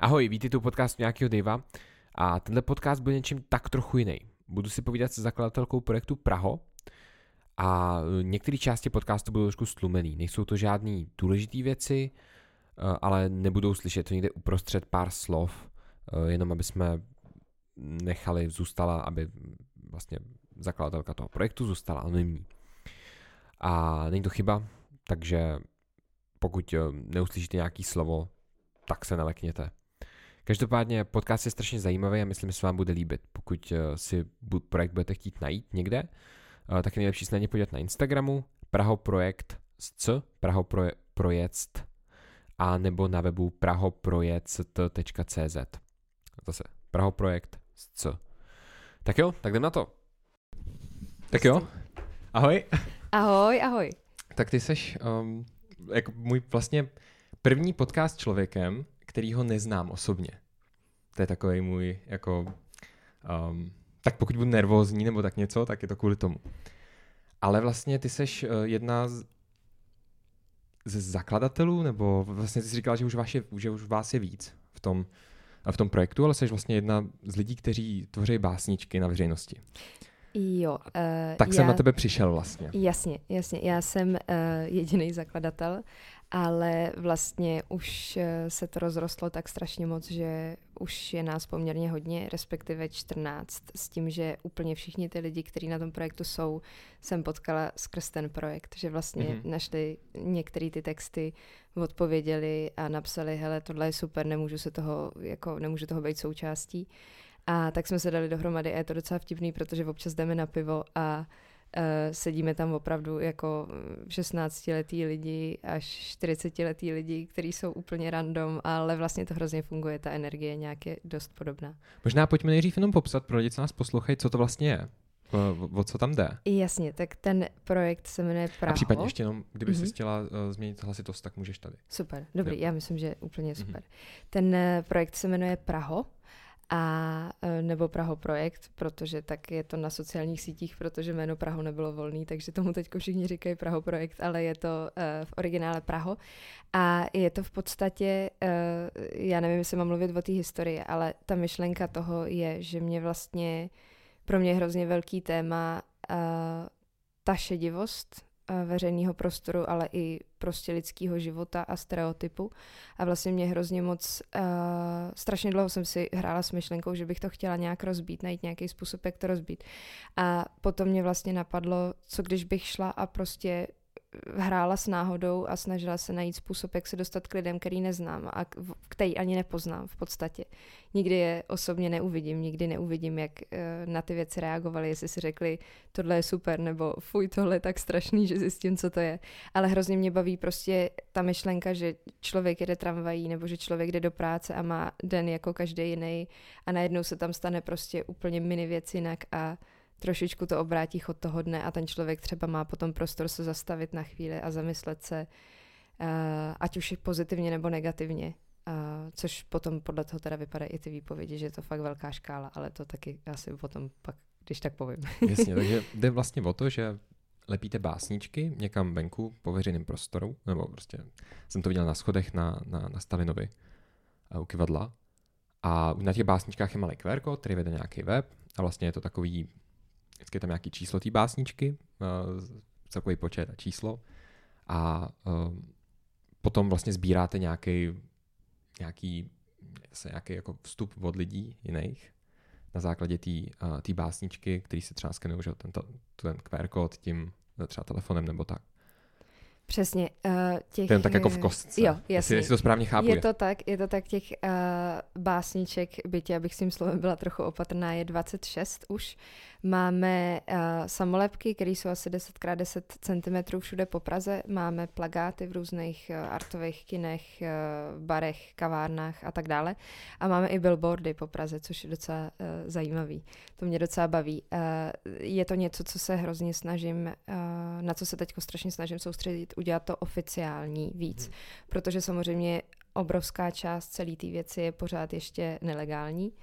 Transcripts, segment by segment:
Ahoj, vítej tu podcast nějakého Deva a tenhle podcast bude něčím tak trochu jiný. Budu si povídat se zakladatelkou projektu Praho a některé části podcastu budou trošku stlumený. Nejsou to žádné důležité věci, eh, ale nebudou slyšet to někde uprostřed pár slov, eh, jenom aby jsme nechali, zůstala, aby vlastně zakladatelka toho projektu zůstala anonymní. A není to chyba, takže pokud neuslyšíte nějaký slovo, tak se nelekněte. Každopádně podcast je strašně zajímavý a myslím, že se vám bude líbit. Pokud eh, si projekt budete chtít najít někde, eh, tak je nejlepší se na ně podívat na Instagramu prahoprojekt s c, prahoprojekt a nebo na webu prahoprojekt.cz Zase prahoprojekt s c. Tak jo, tak jdem na to. Tak jo, ahoj. Ahoj, ahoj. Tak ty seš um, jako můj vlastně první podcast s člověkem, který ho neznám osobně. To je takový můj, jako, um, tak pokud budu nervózní nebo tak něco, tak je to kvůli tomu. Ale vlastně ty seš uh, jedna z, ze zakladatelů, nebo vlastně ty jsi říkal, že už, vás je, že už vás je víc v tom, v tom projektu, ale jsi vlastně jedna z lidí, kteří tvoří básničky na veřejnosti. Jo. Uh, tak já, jsem na tebe přišel vlastně. Jasně, jasně. Já jsem uh, jediný zakladatel ale vlastně už eh, se to rozrostlo tak strašně moc, že už je nás poměrně hodně, respektive 14, s tím, že úplně všichni ty lidi, kteří na tom projektu jsou, jsem potkala skrz ten projekt, že vlastně mm-hmm. našli některé ty texty, odpověděli a napsali, hele, tohle je super, nemůžu se toho, jako nemůžu toho být součástí. A tak jsme se dali dohromady a je to docela vtipný, protože občas jdeme na pivo a sedíme tam opravdu jako 16-letý lidi až 40-letý lidi, kteří jsou úplně random, ale vlastně to hrozně funguje, ta energie nějak je dost podobná. Možná pojďme nejdřív jenom popsat pro lidi, co nás poslouchají, co to vlastně je. O, o co tam jde? Jasně, tak ten projekt se jmenuje Praho. A případně ještě jenom, kdyby mm-hmm. si chtěla uh, změnit hlasitost, tak můžeš tady. Super, dobrý, jo. já myslím, že úplně mhm. super. Mm-hmm. Ten projekt se jmenuje Praho a e, nebo Praho projekt, protože tak je to na sociálních sítích, protože jméno Praho nebylo volný, takže tomu teď všichni říkají Praho projekt, ale je to uh, v originále Praho. A je to v podstatě, uh, já nevím, jestli mám mluvit o té historii, ale ta myšlenka toho je, že mě vlastně, pro mě je hrozně velký téma ta šedivost, veřejného prostoru, ale i prostě lidského života a stereotypu. A vlastně mě hrozně moc, uh, strašně dlouho jsem si hrála s myšlenkou, že bych to chtěla nějak rozbít, najít nějaký způsob, jak to rozbít. A potom mě vlastně napadlo, co když bych šla a prostě hrála s náhodou a snažila se najít způsob, jak se dostat k lidem, který neznám a který ani nepoznám v podstatě. Nikdy je osobně neuvidím, nikdy neuvidím, jak eh, na ty věci reagovali, jestli si řekli, tohle je super, nebo fuj, tohle je tak strašný, že zjistím, co to je. Ale hrozně mě baví prostě ta myšlenka, že člověk jede tramvají, nebo že člověk jde do práce a má den jako každý jiný a najednou se tam stane prostě úplně mini věc jinak a trošičku to obrátí chod toho dne a ten člověk třeba má potom prostor se zastavit na chvíli a zamyslet se, uh, ať už pozitivně nebo negativně. Uh, což potom podle toho teda vypadají i ty výpovědi, že je to fakt velká škála, ale to taky asi potom pak, když tak povím. Jasně, takže jde vlastně o to, že lepíte básničky někam venku po veřejném prostoru, nebo prostě jsem to viděl na schodech na, na, na Stalinovi u kivadla. A na těch básničkách je malý QR kód, který vede nějaký web a vlastně je to takový vždycky je tam nějaký číslo té básničky, uh, celkový počet a číslo a uh, potom vlastně sbíráte nějaký, nějaký, nějaký jako vstup od lidí jiných na základě té uh, básničky, který se třeba skenují, ten, ten QR kód tím třeba telefonem nebo tak. Přesně. Uh, těch, to je tak jako v kostce. Jo, jasně. Jestli, jestli to správně chápu. Je to tak, je to tak těch uh, básniček, bytě, abych s tím slovem byla trochu opatrná, je 26 už. Máme uh, samolepky, které jsou asi 10x10 cm všude po Praze. Máme plagáty v různých uh, artových kinech, uh, barech, kavárnách a tak dále. A máme i billboardy po Praze, což je docela uh, zajímavý. To mě docela baví. Uh, je to něco, co se hrozně snažím, uh, na co se teď strašně snažím soustředit, udělat to oficiální víc. Hmm. Protože samozřejmě obrovská část celé té věci je pořád ještě nelegální. Uh,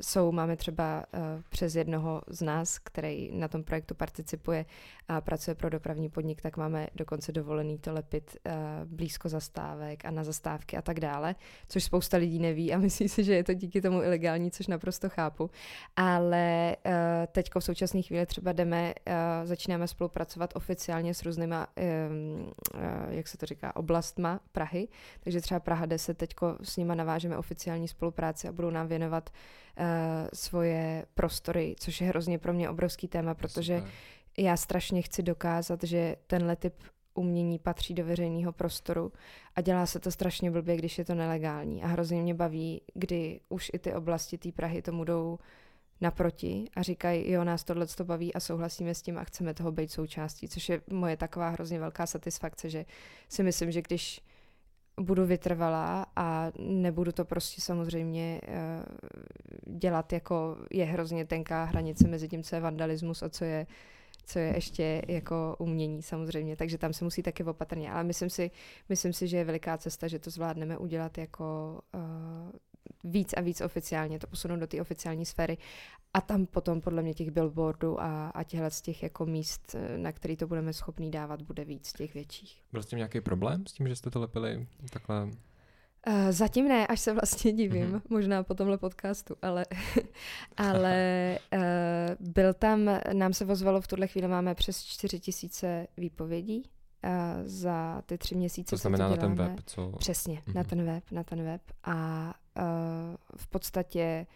jsou, máme třeba uh, přes jednoho z nás, který na tom projektu participuje a pracuje pro dopravní podnik, tak máme dokonce dovolený to lepit uh, blízko zastávek a na zastávky a tak dále, což spousta lidí neví a myslí si, že je to díky tomu ilegální, což naprosto chápu. Ale uh, teď v současné chvíli třeba jdeme, uh, začínáme spolupracovat oficiálně s různýma, um, uh, jak se to říká, oblastma Prahy, takže třeba Praha 10 teď s nima navážeme oficiální spolupráci a budou nám věnovat uh, svoje prostory, což je hrozně pro mě obrovský téma, protože Super. já strašně chci dokázat, že tenhle typ umění patří do veřejného prostoru a dělá se to strašně blbě, když je to nelegální. A hrozně mě baví, kdy už i ty oblasti té Prahy tomu jdou naproti a říkají, jo, nás tohle to baví a souhlasíme s tím a chceme toho být součástí, což je moje taková hrozně velká satisfakce, že si myslím, že když budu vytrvalá a nebudu to prostě samozřejmě uh, dělat jako je hrozně tenká hranice mezi tím, co je vandalismus a co je co je ještě jako umění samozřejmě, takže tam se musí taky opatrně, ale myslím si, myslím si, že je veliká cesta, že to zvládneme udělat jako uh, víc a víc oficiálně, to posunout do té oficiální sféry a tam potom podle mě těch billboardů a, a těchhle z těch jako míst, eh, na který to budeme schopný dávat, bude víc těch větších. Byl s tím nějaký problém s tím, že jste to lepili takhle? Uh, zatím ne, až se vlastně divím, mm-hmm. možná po tomhle podcastu, ale, ale uh, byl tam, nám se vozvalo, v tuhle chvíli máme přes 4 tisíce výpovědí uh, za ty tři měsíce. To znamená to na ten web, co? Přesně, mm-hmm. na mhm. ten web, na ten web a v podstatě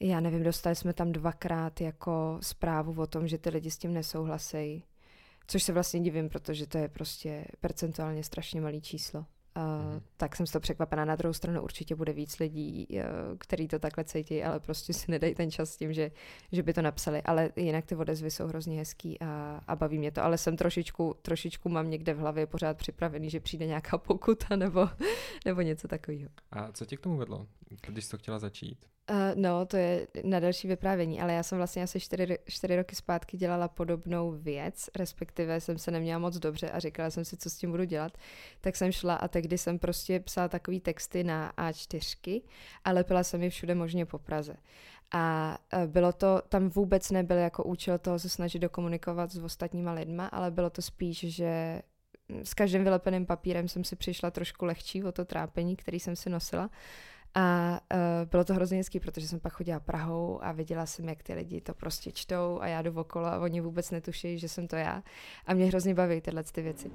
já nevím, dostali jsme tam dvakrát jako zprávu o tom, že ty lidi s tím nesouhlasí, což se vlastně divím, protože to je prostě percentuálně strašně malý číslo. Uh, tak jsem z toho překvapená. Na druhou stranu určitě bude víc lidí, uh, který to takhle cítí, ale prostě si nedají ten čas s tím, že, že by to napsali. Ale jinak ty odezvy jsou hrozně hezký a, a baví mě to. Ale jsem trošičku, trošičku mám někde v hlavě pořád připravený, že přijde nějaká pokuta nebo, nebo něco takového. A co tě k tomu vedlo, když jsi to chtěla začít? Uh, no, to je na další vyprávění, ale já jsem vlastně asi čtyři, čtyři roky zpátky dělala podobnou věc, respektive jsem se neměla moc dobře a říkala jsem si, co s tím budu dělat. Tak jsem šla a tehdy jsem prostě psala takový texty na A4 a lepila jsem je všude možně po Praze. A e, bylo to, tam vůbec nebyl jako účel toho se snažit dokomunikovat s ostatníma lidma, ale bylo to spíš, že s každým vylepeným papírem jsem si přišla trošku lehčí o to trápení, který jsem si nosila. A uh, bylo to hrozně hezký, protože jsem pak chodila Prahou a viděla jsem, jak ty lidi to prostě čtou a já jdu okolo a oni vůbec netuší, že jsem to já. A mě hrozně baví tyhle ty věci.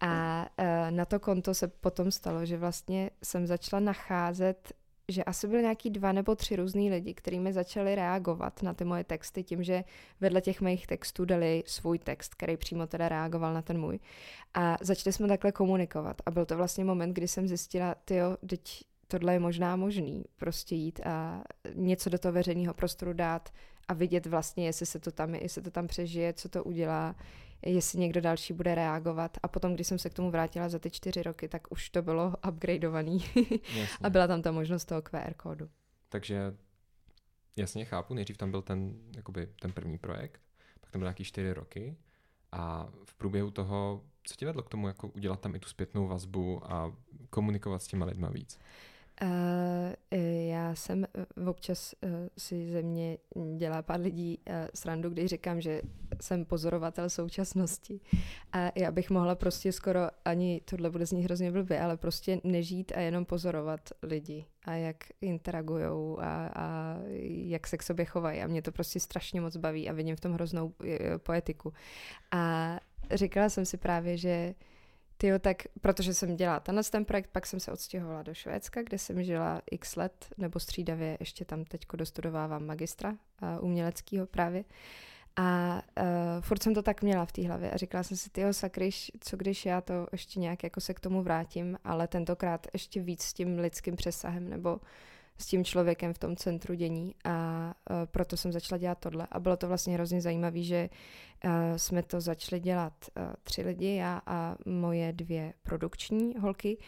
A uh, na to konto se potom stalo, že vlastně jsem začala nacházet že asi byly nějaký dva nebo tři různý lidi, kteří mi začali reagovat na ty moje texty tím, že vedle těch mých textů dali svůj text, který přímo teda reagoval na ten můj. A začali jsme takhle komunikovat. A byl to vlastně moment, kdy jsem zjistila, tyjo, teď tohle je možná možný, prostě jít a něco do toho veřejného prostoru dát a vidět vlastně, jestli se to tam, jestli to tam přežije, co to udělá, jestli někdo další bude reagovat. A potom, když jsem se k tomu vrátila za ty čtyři roky, tak už to bylo upgradeovaný a byla tam ta možnost toho QR kódu. Takže jasně chápu, nejdřív tam byl ten, jakoby, ten první projekt, pak tam byl nějaký čtyři roky a v průběhu toho, co tě vedlo k tomu, jako udělat tam i tu zpětnou vazbu a komunikovat s těma lidma víc? Uh, já jsem uh, občas uh, si ze mě dělá pár lidí srandu, když říkám, že jsem pozorovatel současnosti. A já bych mohla prostě skoro ani, tohle bude znít hrozně blbě, ale prostě nežít a jenom pozorovat lidi a jak interagujou a, a jak se k sobě chovají. A mě to prostě strašně moc baví a vidím v tom hroznou poetiku. A říkala jsem si právě, že Tyjo, tak protože jsem dělala tenhle ten projekt, pak jsem se odstěhovala do Švédska, kde jsem žila x let, nebo střídavě ještě tam teď dostudovávám magistra uh, uměleckého právě. A uh, furt jsem to tak měla v té hlavě a říkala jsem si, tyjo, sakryš, co když já to ještě nějak jako se k tomu vrátím, ale tentokrát ještě víc s tím lidským přesahem, nebo s tím člověkem v tom centru dění a proto jsem začala dělat tohle. A bylo to vlastně hrozně zajímavé, že uh, jsme to začali dělat uh, tři lidi, já a moje dvě produkční holky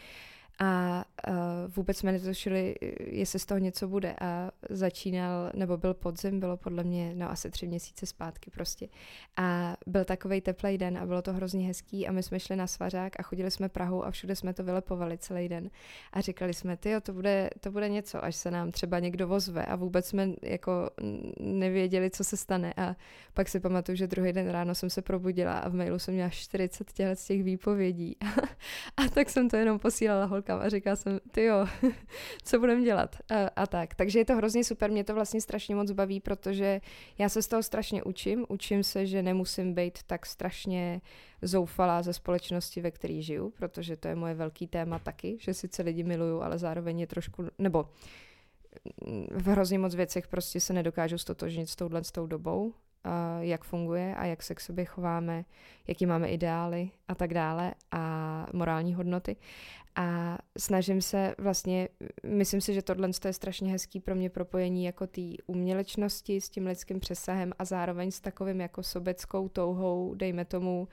a uh, vůbec jsme netušili, jestli z toho něco bude. A začínal, nebo byl podzim, bylo podle mě no asi tři měsíce zpátky prostě. A byl takový teplý den a bylo to hrozně hezký a my jsme šli na svařák a chodili jsme Prahou a všude jsme to vylepovali celý den. A říkali jsme, ty to bude, to bude něco, až se nám třeba někdo vozve a vůbec jsme jako nevěděli, co se stane. A pak si pamatuju, že druhý den ráno jsem se probudila a v mailu jsem měla 40 těchto z těch výpovědí. a tak jsem to jenom posílala holkám a říkala jsem, ty jo, co budeme dělat a, a tak. Takže je to hrozně super, mě to vlastně strašně moc baví, protože já se z toho strašně učím. Učím se, že nemusím být tak strašně zoufalá ze společnosti, ve které žiju, protože to je moje velký téma taky, že sice lidi miluju, ale zároveň je trošku, nebo v hrozně moc věcech prostě se nedokážu stotožnit s touhle s tou dobou jak funguje a jak se k sobě chováme, jaký máme ideály a tak dále a morální hodnoty. A snažím se vlastně, myslím si, že tohle je strašně hezký pro mě propojení jako té umělečnosti s tím lidským přesahem a zároveň s takovým jako sobeckou touhou, dejme tomu,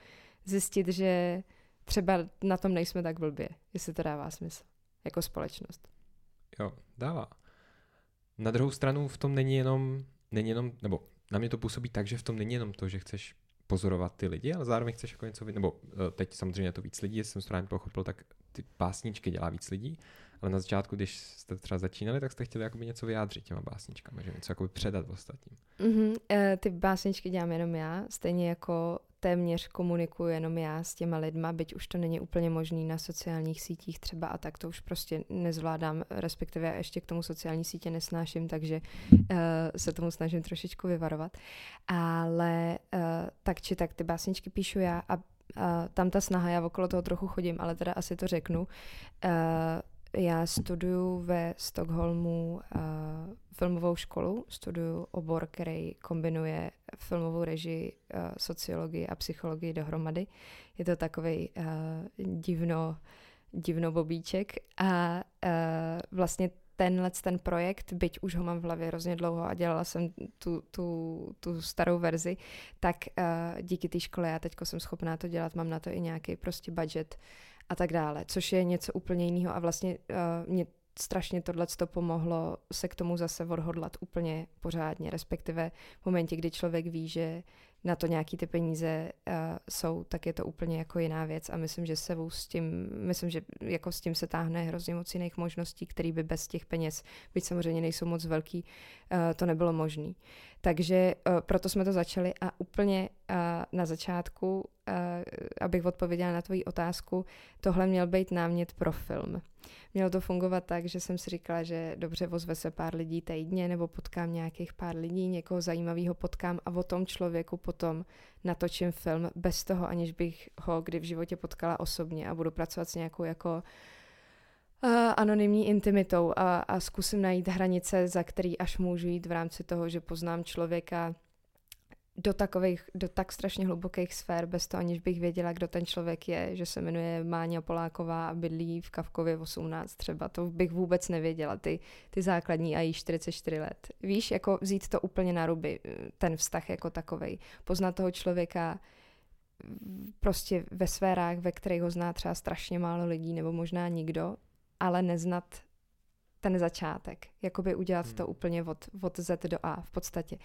zjistit, že třeba na tom nejsme tak blbě, jestli to dává smysl, jako společnost. Jo, dává. Na druhou stranu v tom není jenom, není jenom, nebo na mě to působí tak, že v tom není jenom to, že chceš pozorovat ty lidi, ale zároveň chceš jako něco, nebo eh, teď samozřejmě to víc lidí, jsem správně pochopil, tak ty básničky dělá víc lidí, ale na začátku, když jste třeba začínali, tak jste chtěli jakoby něco vyjádřit těma básničkami, že něco jakoby předat ostatním. Mm-hmm, ty básničky dělám jenom já, stejně jako téměř komunikuju jenom já s těma lidma, byť už to není úplně možný na sociálních sítích třeba a tak to už prostě nezvládám, respektive ještě k tomu sociální sítě nesnáším, takže uh, se tomu snažím trošičku vyvarovat. Ale uh, tak či tak ty básničky píšu já a uh, tam ta snaha, já okolo toho trochu chodím, ale teda asi to řeknu. Uh, já studuju ve Stockholmu uh, filmovou školu, studuju obor, který kombinuje filmovou režii, uh, sociologii a psychologii dohromady. Je to takový uh, divno, divno bobíček a uh, vlastně tenhle ten projekt, byť už ho mám v hlavě hrozně dlouho a dělala jsem tu, tu, tu starou verzi, tak uh, díky té škole já teď jsem schopná to dělat, mám na to i nějaký prostě budget a tak dále, což je něco úplně jiného a vlastně uh, mě strašně tohle to pomohlo se k tomu zase odhodlat úplně pořádně, respektive v momentě, kdy člověk ví, že na to nějaký ty peníze uh, jsou, tak je to úplně jako jiná věc a myslím, že se s tím, myslím, že jako s tím se táhne hrozně moc jiných možností, které by bez těch peněz, byť samozřejmě nejsou moc velký, uh, to nebylo možné. Takže uh, proto jsme to začali a úplně uh, na začátku, uh, abych odpověděla na tvoji otázku, tohle měl být námět pro film. Mělo to fungovat tak, že jsem si říkala, že dobře vozve se pár lidí týdně nebo potkám nějakých pár lidí, někoho zajímavého potkám a o tom člověku potom natočím film bez toho, aniž bych ho kdy v životě potkala osobně a budu pracovat s nějakou jako uh, anonymní intimitou a, a zkusím najít hranice, za který až můžu jít v rámci toho, že poznám člověka do takových, do tak strašně hlubokých sfér, bez toho aniž bych věděla, kdo ten člověk je, že se jmenuje Máňa Poláková a bydlí v Kavkově 18 třeba, to bych vůbec nevěděla, ty, ty základní a jí 44 let. Víš, jako vzít to úplně na ruby, ten vztah jako takovej, poznat toho člověka prostě ve sférách, ve kterých ho zná třeba strašně málo lidí, nebo možná nikdo, ale neznat ten začátek, jakoby udělat hmm. to úplně od, od Z do A v podstatě.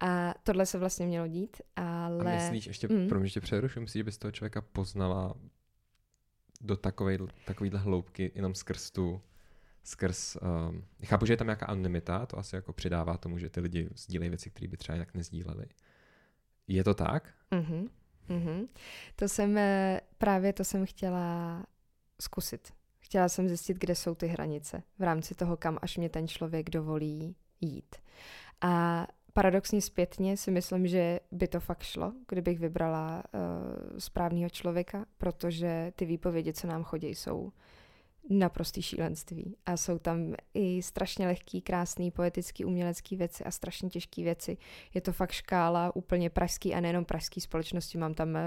A tohle se vlastně mělo dít, ale... A myslíš, ještě, hmm. pro mě ještě přerušu, myslíš, že bys toho člověka poznala do takové, takovýhle hloubky jenom skrz tu, skrz, um, chápu, že je tam nějaká anonymita, to asi jako přidává tomu, že ty lidi sdílejí věci, které by třeba jinak nezdíleli. Je to tak? Mm-hmm. Mm-hmm. To jsem, eh, právě to jsem chtěla zkusit Chtěla jsem zjistit, kde jsou ty hranice v rámci toho, kam až mě ten člověk dovolí jít. A paradoxně zpětně si myslím, že by to fakt šlo, kdybych vybrala uh, správného člověka, protože ty výpovědi, co nám chodí, jsou naprostý šílenství. A jsou tam i strašně lehký, krásný, poetický, umělecký věci a strašně těžké věci. Je to fakt škála úplně pražský a nejenom pražský společnosti. Mám tam, eh,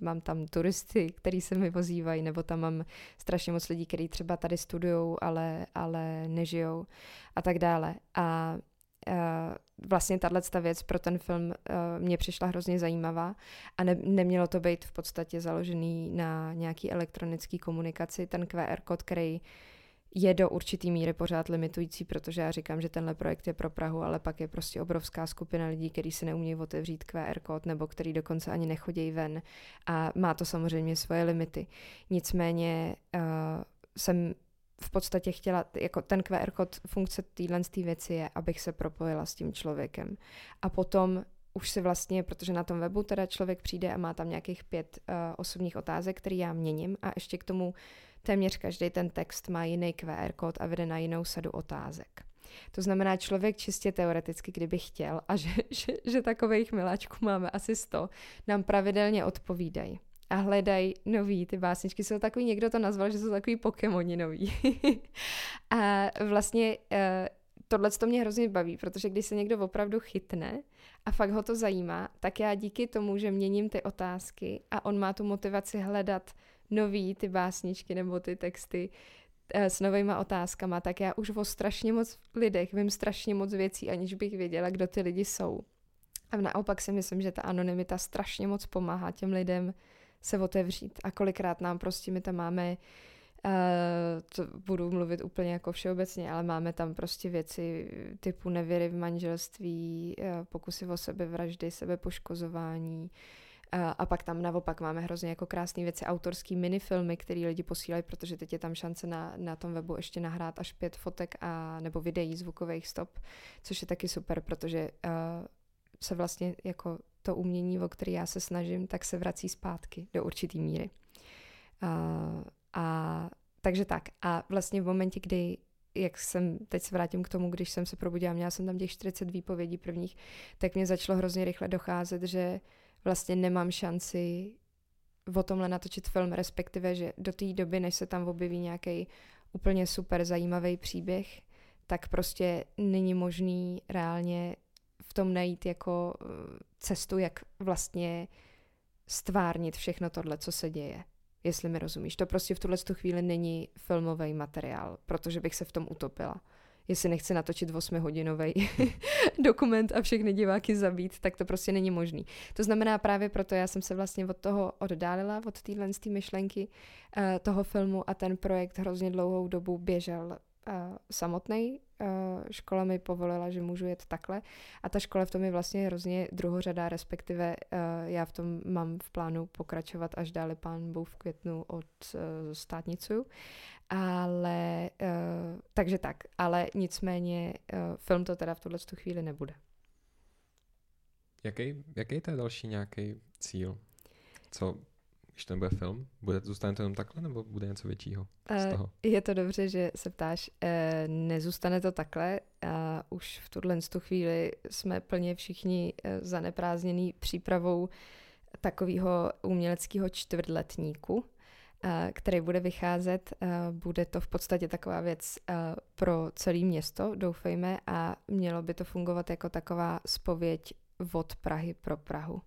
mám tam turisty, který se mi vozívají, nebo tam mám strašně moc lidí, kteří třeba tady studují, ale, ale nežijou a tak dále. A vlastně tahle věc pro ten film uh, mě přišla hrozně zajímavá a ne, nemělo to být v podstatě založený na nějaký elektronické komunikaci. Ten QR kód, který je do určitý míry pořád limitující, protože já říkám, že tenhle projekt je pro Prahu, ale pak je prostě obrovská skupina lidí, kteří si neumí otevřít QR kód nebo který dokonce ani nechodí ven a má to samozřejmě svoje limity. Nicméně uh, jsem v podstatě chtěla, jako ten QR kód funkce téhle věci je, abych se propojila s tím člověkem. A potom už si vlastně, protože na tom webu teda člověk přijde a má tam nějakých pět uh, osobních otázek, které já měním a ještě k tomu téměř každý ten text má jiný QR kód a vede na jinou sadu otázek. To znamená, člověk čistě teoreticky, kdyby chtěl, a že, že, že takových miláčků máme asi 100, nám pravidelně odpovídají a hledají nový, ty básničky jsou takový, někdo to nazval, že jsou takový Pokémoni nový. a vlastně uh, tohle to mě hrozně baví, protože když se někdo opravdu chytne a fakt ho to zajímá, tak já díky tomu, že měním ty otázky a on má tu motivaci hledat nový ty básničky nebo ty texty eh, s novýma otázkama, tak já už o strašně moc lidech vím strašně moc věcí, aniž bych věděla, kdo ty lidi jsou. A naopak si myslím, že ta anonymita strašně moc pomáhá těm lidem se otevřít. A kolikrát nám prostě my tam máme Uh, to budu mluvit úplně jako všeobecně, ale máme tam prostě věci typu nevěry v manželství, uh, pokusy o sebevraždy, sebepoškozování, a pak tam naopak máme hrozně jako krásné věci, autorský minifilmy, které lidi posílají, protože teď je tam šance na, na tom webu ještě nahrát až pět fotek a nebo videí zvukových stop, což je taky super, protože uh, se vlastně jako to umění, o který já se snažím, tak se vrací zpátky do určitý míry. Uh, a takže tak. A vlastně v momentě, kdy jak jsem, teď se vrátím k tomu, když jsem se probudila, měla jsem tam těch 40 výpovědí prvních, tak mě začalo hrozně rychle docházet, že vlastně nemám šanci o tomhle natočit film, respektive, že do té doby, než se tam objeví nějaký úplně super zajímavý příběh, tak prostě není možný reálně v tom najít jako eh, cestu, jak vlastně stvárnit všechno tohle, co se děje. Jestli mi rozumíš. To prostě v tuhle chvíli není filmový materiál, protože bych se v tom utopila jestli nechce natočit 8-hodinový dokument a všechny diváky zabít, tak to prostě není možný. To znamená právě proto já jsem se vlastně od toho oddálila, od téhle myšlenky uh, toho filmu a ten projekt hrozně dlouhou dobu běžel uh, samotný. Uh, škola mi povolila, že můžu jet takhle a ta škola v tom je vlastně hrozně druhořadá, respektive uh, já v tom mám v plánu pokračovat až dále pán Bůh v květnu od uh. Ale, uh, takže tak, ale nicméně uh, film to teda v tuhle chvíli nebude. Jaký, jaký to je další nějaký cíl? Co, když to nebude film, bude, zůstane to jenom takhle, nebo bude něco většího z eh, toho? Je to dobře, že se ptáš. Uh, nezůstane to takhle. Uh, už v tuhle chvíli jsme plně všichni zaneprázdněný přípravou takového uměleckého čtvrtletníku, který bude vycházet. Bude to v podstatě taková věc pro celé město, doufejme, a mělo by to fungovat jako taková spověď od Prahy pro Prahu.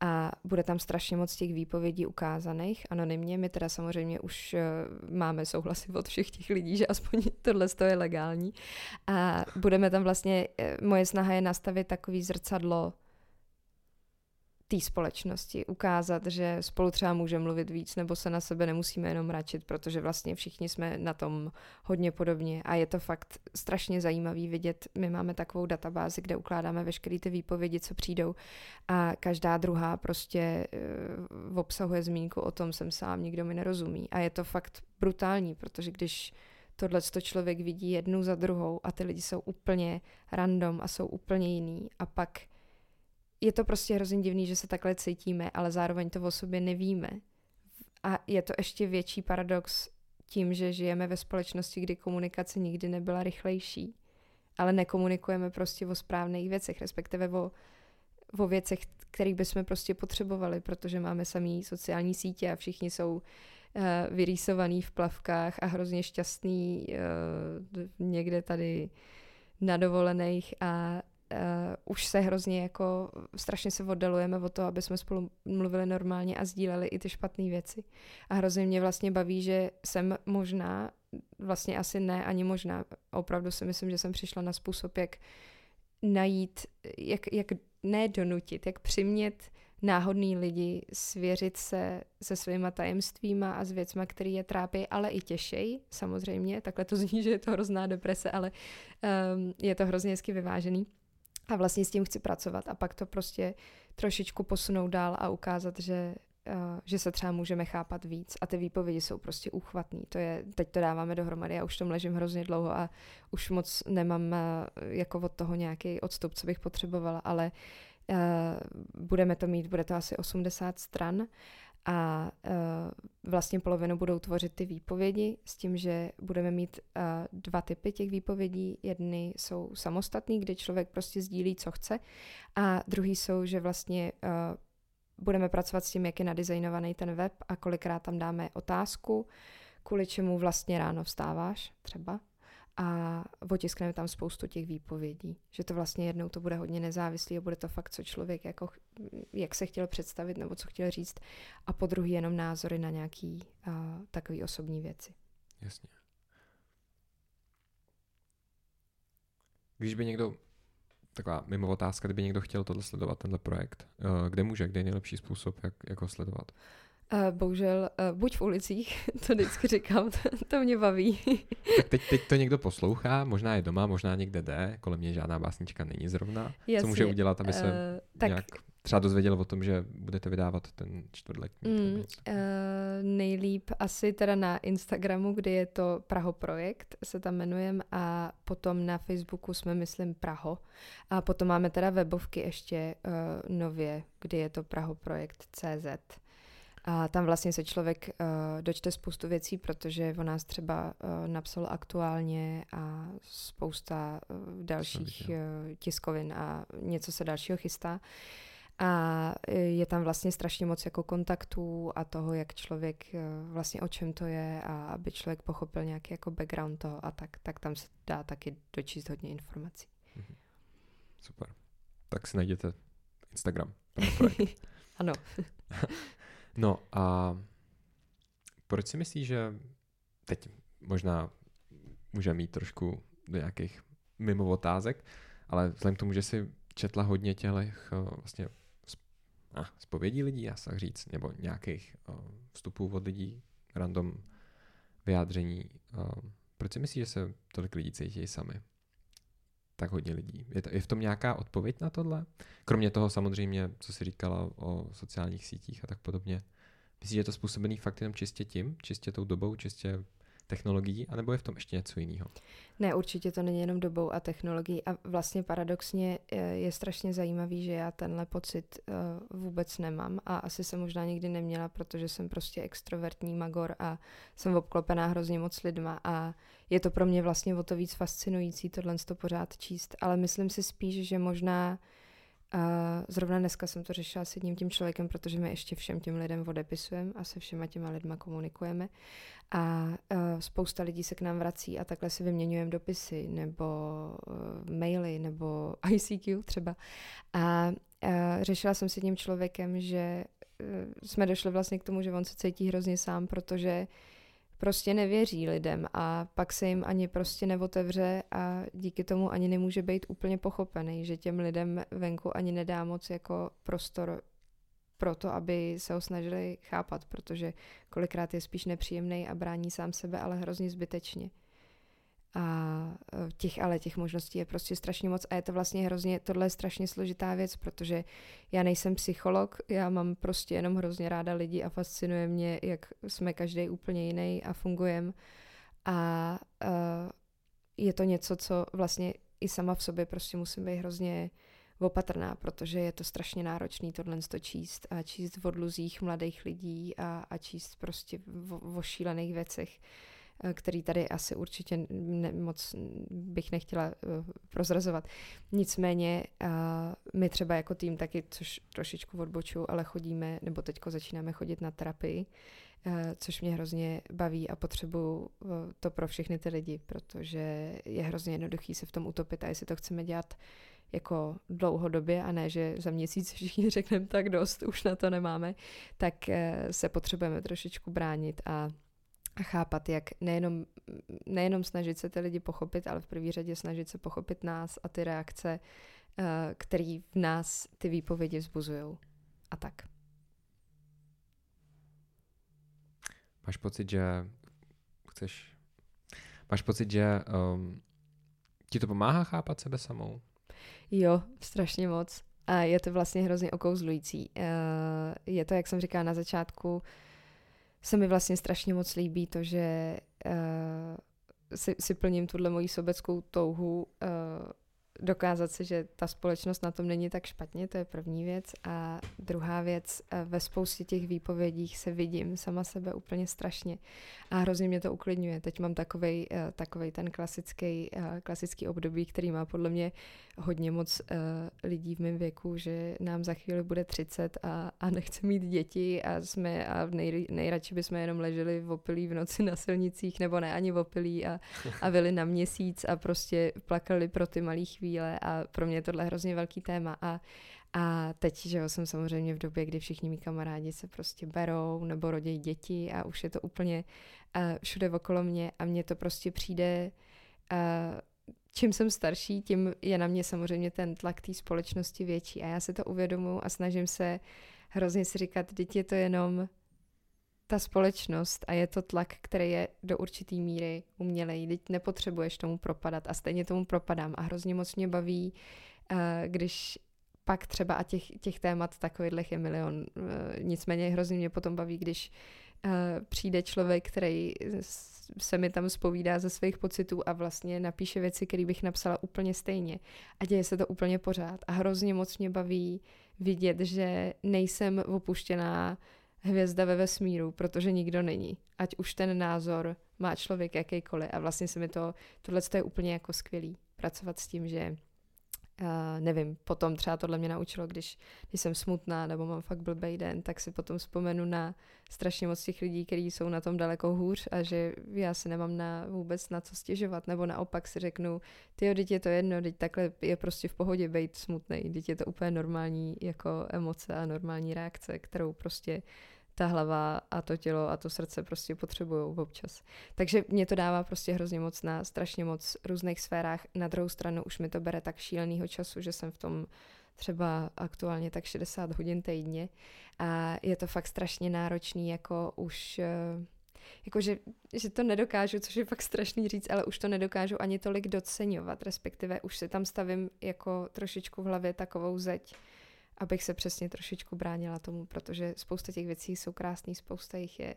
A bude tam strašně moc těch výpovědí ukázaných anonymně. My teda samozřejmě už uh, máme souhlasy od všech těch lidí, že aspoň tohle je legální. A budeme tam vlastně, uh, moje snaha je nastavit takový zrcadlo té společnosti, ukázat, že spolu třeba můžeme mluvit víc, nebo se na sebe nemusíme jenom mračit, protože vlastně všichni jsme na tom hodně podobně a je to fakt strašně zajímavý vidět. My máme takovou databázi, kde ukládáme veškeré ty výpovědi, co přijdou a každá druhá prostě uh, obsahuje zmínku o tom, jsem sám, nikdo mi nerozumí a je to fakt brutální, protože když tohle to člověk vidí jednu za druhou a ty lidi jsou úplně random a jsou úplně jiný a pak je to prostě hrozně divný, že se takhle cítíme, ale zároveň to o sobě nevíme. A je to ještě větší paradox tím, že žijeme ve společnosti, kdy komunikace nikdy nebyla rychlejší, ale nekomunikujeme prostě o správných věcech, respektive o, o věcech, které bychom prostě potřebovali, protože máme samý sociální sítě a všichni jsou uh, vyrýsovaný v plavkách a hrozně šťastný uh, někde tady na dovolených a uh, už se hrozně jako strašně se oddalujeme od toho, aby jsme spolu mluvili normálně a sdíleli i ty špatné věci. A hrozně mě vlastně baví, že jsem možná, vlastně asi ne ani možná, opravdu si myslím, že jsem přišla na způsob, jak najít, jak, jak ne donutit, jak přimět náhodný lidi svěřit se se svýma tajemstvíma a s věcma, které je trápí, ale i těšej, samozřejmě. Takhle to zní, že je to hrozná deprese, ale um, je to hrozně hezky vyvážený. A vlastně s tím chci pracovat a pak to prostě trošičku posunout dál a ukázat, že Uh, že se třeba můžeme chápat víc a ty výpovědi jsou prostě úchvatný. To je, teď to dáváme dohromady, já už tom ležím hrozně dlouho a už moc nemám uh, jako od toho nějaký odstup, co bych potřebovala, ale uh, budeme to mít, bude to asi 80 stran a uh, vlastně polovinu budou tvořit ty výpovědi s tím, že budeme mít uh, dva typy těch výpovědí. Jedny jsou samostatný, kde člověk prostě sdílí, co chce a druhý jsou, že vlastně uh, budeme pracovat s tím, jak je nadizajnovaný ten web a kolikrát tam dáme otázku, kvůli čemu vlastně ráno vstáváš třeba a otiskneme tam spoustu těch výpovědí, že to vlastně jednou to bude hodně nezávislý a bude to fakt, co člověk jako, jak se chtěl představit nebo co chtěl říct a po druhý jenom názory na nějaký uh, takový osobní věci. Jasně. Když by někdo, taková mimo otázka, kdyby někdo chtěl tohle sledovat, tenhle projekt, uh, kde může, kde je nejlepší způsob, jak, jak ho sledovat? Uh, bohužel uh, buď v ulicích, to vždycky říkám, to, to mě baví. tak teď, teď to někdo poslouchá, možná je doma, možná někde jde, kolem mě žádná básnička není zrovna. Jasně, Co může udělat, aby se uh, tak... nějak třeba dozvěděl o tom, že budete vydávat ten čtvrtletní? Mm, uh, nejlíp asi teda na Instagramu, kde je to Praho Projekt, se tam jmenujeme a potom na Facebooku jsme, myslím, Praho. A potom máme teda webovky ještě uh, nově, kde je to Praho Projekt CZ. A tam vlastně se člověk uh, dočte spoustu věcí, protože on nás třeba uh, napsal aktuálně a spousta uh, dalších uh, tiskovin a něco se dalšího chystá. A je tam vlastně strašně moc jako kontaktů a toho, jak člověk vlastně o čem to je a aby člověk pochopil nějaký jako background toho a tak, tak tam se dá taky dočíst hodně informací. Mhm. Super. Tak si najděte Instagram. ano. No a proč si myslíš, že teď možná může mít trošku do nějakých mimo otázek, ale vzhledem k tomu, že si četla hodně těch eh, vlastně zpovědí lidí, já se říct, nebo nějakých uh, vstupů od lidí, random vyjádření. Uh, proč si myslíš, že se tolik lidí cítí sami? Tak hodně lidí. Je, to, je v tom nějaká odpověď na tohle? Kromě toho samozřejmě, co jsi říkala o sociálních sítích a tak podobně. Myslíš, že je to způsobený fakt jenom čistě tím, čistě tou dobou, čistě technologií, anebo je v tom ještě něco jiného? Ne, určitě to není jenom dobou a technologií a vlastně paradoxně je, je strašně zajímavý, že já tenhle pocit uh, vůbec nemám a asi jsem možná nikdy neměla, protože jsem prostě extrovertní magor a jsem obklopená hrozně moc lidma a je to pro mě vlastně o to víc fascinující tohle to pořád číst, ale myslím si spíš, že možná a zrovna dneska jsem to řešila s jedním tím člověkem, protože my ještě všem těm lidem odepisujeme a se všema těma lidma komunikujeme. A uh, spousta lidí se k nám vrací a takhle si vyměňujeme dopisy nebo uh, maily nebo ICQ třeba. A uh, řešila jsem s jedním člověkem, že jsme došli vlastně k tomu, že on se cítí hrozně sám, protože uh, prostě nevěří lidem a pak se jim ani prostě neotevře a díky tomu ani nemůže být úplně pochopený, že těm lidem venku ani nedá moc jako prostor pro to, aby se ho snažili chápat, protože kolikrát je spíš nepříjemný a brání sám sebe, ale hrozně zbytečně. A e, těch, ale těch možností je prostě strašně moc a je to vlastně hrozně, tohle je strašně složitá věc, protože já nejsem psycholog, já mám prostě jenom hrozně ráda lidi a fascinuje mě, jak jsme každý úplně jiný a fungujeme. A uh, je to něco, co vlastně i sama v sobě prostě musím být hrozně opatrná, protože je to strašně náročný tohle to číst a číst v odluzích mladých lidí a, a číst prostě o, o šílených věcech. Eh, který tady asi určitě ne, moc bych nechtěla uh, prozrazovat. Nicméně uh, my třeba jako tým taky, což trošičku odboču, ale chodíme, nebo teďko začínáme chodit na terapii, což mě hrozně baví a potřebuju to pro všechny ty lidi, protože je hrozně jednoduchý se v tom utopit a jestli to chceme dělat jako dlouhodobě a ne, že za měsíc všichni řekneme tak dost, už na to nemáme, tak se potřebujeme trošičku bránit a a chápat, jak nejenom, nejenom snažit se ty lidi pochopit, ale v první řadě snažit se pochopit nás a ty reakce, uh, které v nás ty výpovědi vzbuzují. a tak. Máš pocit, že chceš... Máš pocit, že um, ti to pomáhá chápat sebe samou? Jo, strašně moc. A je to vlastně hrozně okouzlující. Uh, je to, jak jsem říkala na začátku, se mi vlastně strašně moc líbí to, že uh, si, si plním tuhle moji sobeckou touhu uh, dokázat si, že ta společnost na tom není tak špatně, to je první věc. A druhá věc, eh, ve spoustě těch výpovědích se vidím sama sebe úplně strašně a hrozně mě to uklidňuje. Teď mám takovej, eh, takovej ten klasický, eh, klasický období, který má podle mě hodně moc lidí v mém věku, že nám za chvíli bude 30 a, a nechce mít děti a jsme a nej, nejradši bychom jenom leželi v opilí v noci na silnicích, nebo ne ani v opilí a, a vyli na měsíc a prostě plakali pro ty malé chvíle a pro mě je tohle hrozně velký téma. A a teď, že jo, jsem samozřejmě v době, kdy všichni mý kamarádi se prostě berou nebo rodí děti a už je to úplně uh, všude okolo mě a mně to prostě přijde, uh, čím jsem starší, tím je na mě samozřejmě ten tlak té společnosti větší. A já se to uvědomuji a snažím se hrozně si říkat, teď je to jenom ta společnost a je to tlak, který je do určitý míry umělej. Teď nepotřebuješ tomu propadat a stejně tomu propadám a hrozně moc mě baví, eh, když pak třeba a těch, těch témat takových je milion. Eh, nicméně hrozně mě potom baví, když eh, přijde člověk, který se mi tam spovídá ze svých pocitů a vlastně napíše věci, které bych napsala úplně stejně. A děje se to úplně pořád. A hrozně moc mě baví vidět, že nejsem opuštěná hvězda ve vesmíru, protože nikdo není. Ať už ten názor má člověk jakýkoliv. A vlastně se mi to, tohle je úplně jako skvělý. Pracovat s tím, že Uh, nevím, potom třeba tohle mě naučilo, když, když jsem smutná nebo mám fakt blbý den, tak si potom vzpomenu na strašně moc těch lidí, kteří jsou na tom daleko hůř a že já si nemám na, vůbec na co stěžovat, nebo naopak si řeknu, ty teď je to jedno, teď takhle je prostě v pohodě být smutný, teď je to úplně normální jako emoce a normální reakce, kterou prostě ta hlava a to tělo a to srdce prostě potřebují občas. Takže mě to dává prostě hrozně moc na strašně moc různých sférách. Na druhou stranu už mi to bere tak šílenýho času, že jsem v tom třeba aktuálně tak 60 hodin týdně a je to fakt strašně náročný, jako už eh, jako že, to nedokážu, což je fakt strašný říct, ale už to nedokážu ani tolik doceňovat, respektive už si tam stavím jako trošičku v hlavě takovou zeď, abych se přesně trošičku bránila tomu, protože spousta těch věcí jsou krásný, spousta jich je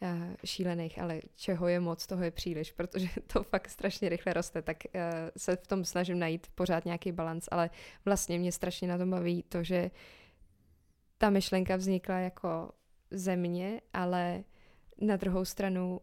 uh, šílených, ale čeho je moc, toho je příliš, protože to fakt strašně rychle roste, tak uh, se v tom snažím najít pořád nějaký balans, ale vlastně mě strašně na tom baví to, že ta myšlenka vznikla jako země, ale na druhou stranu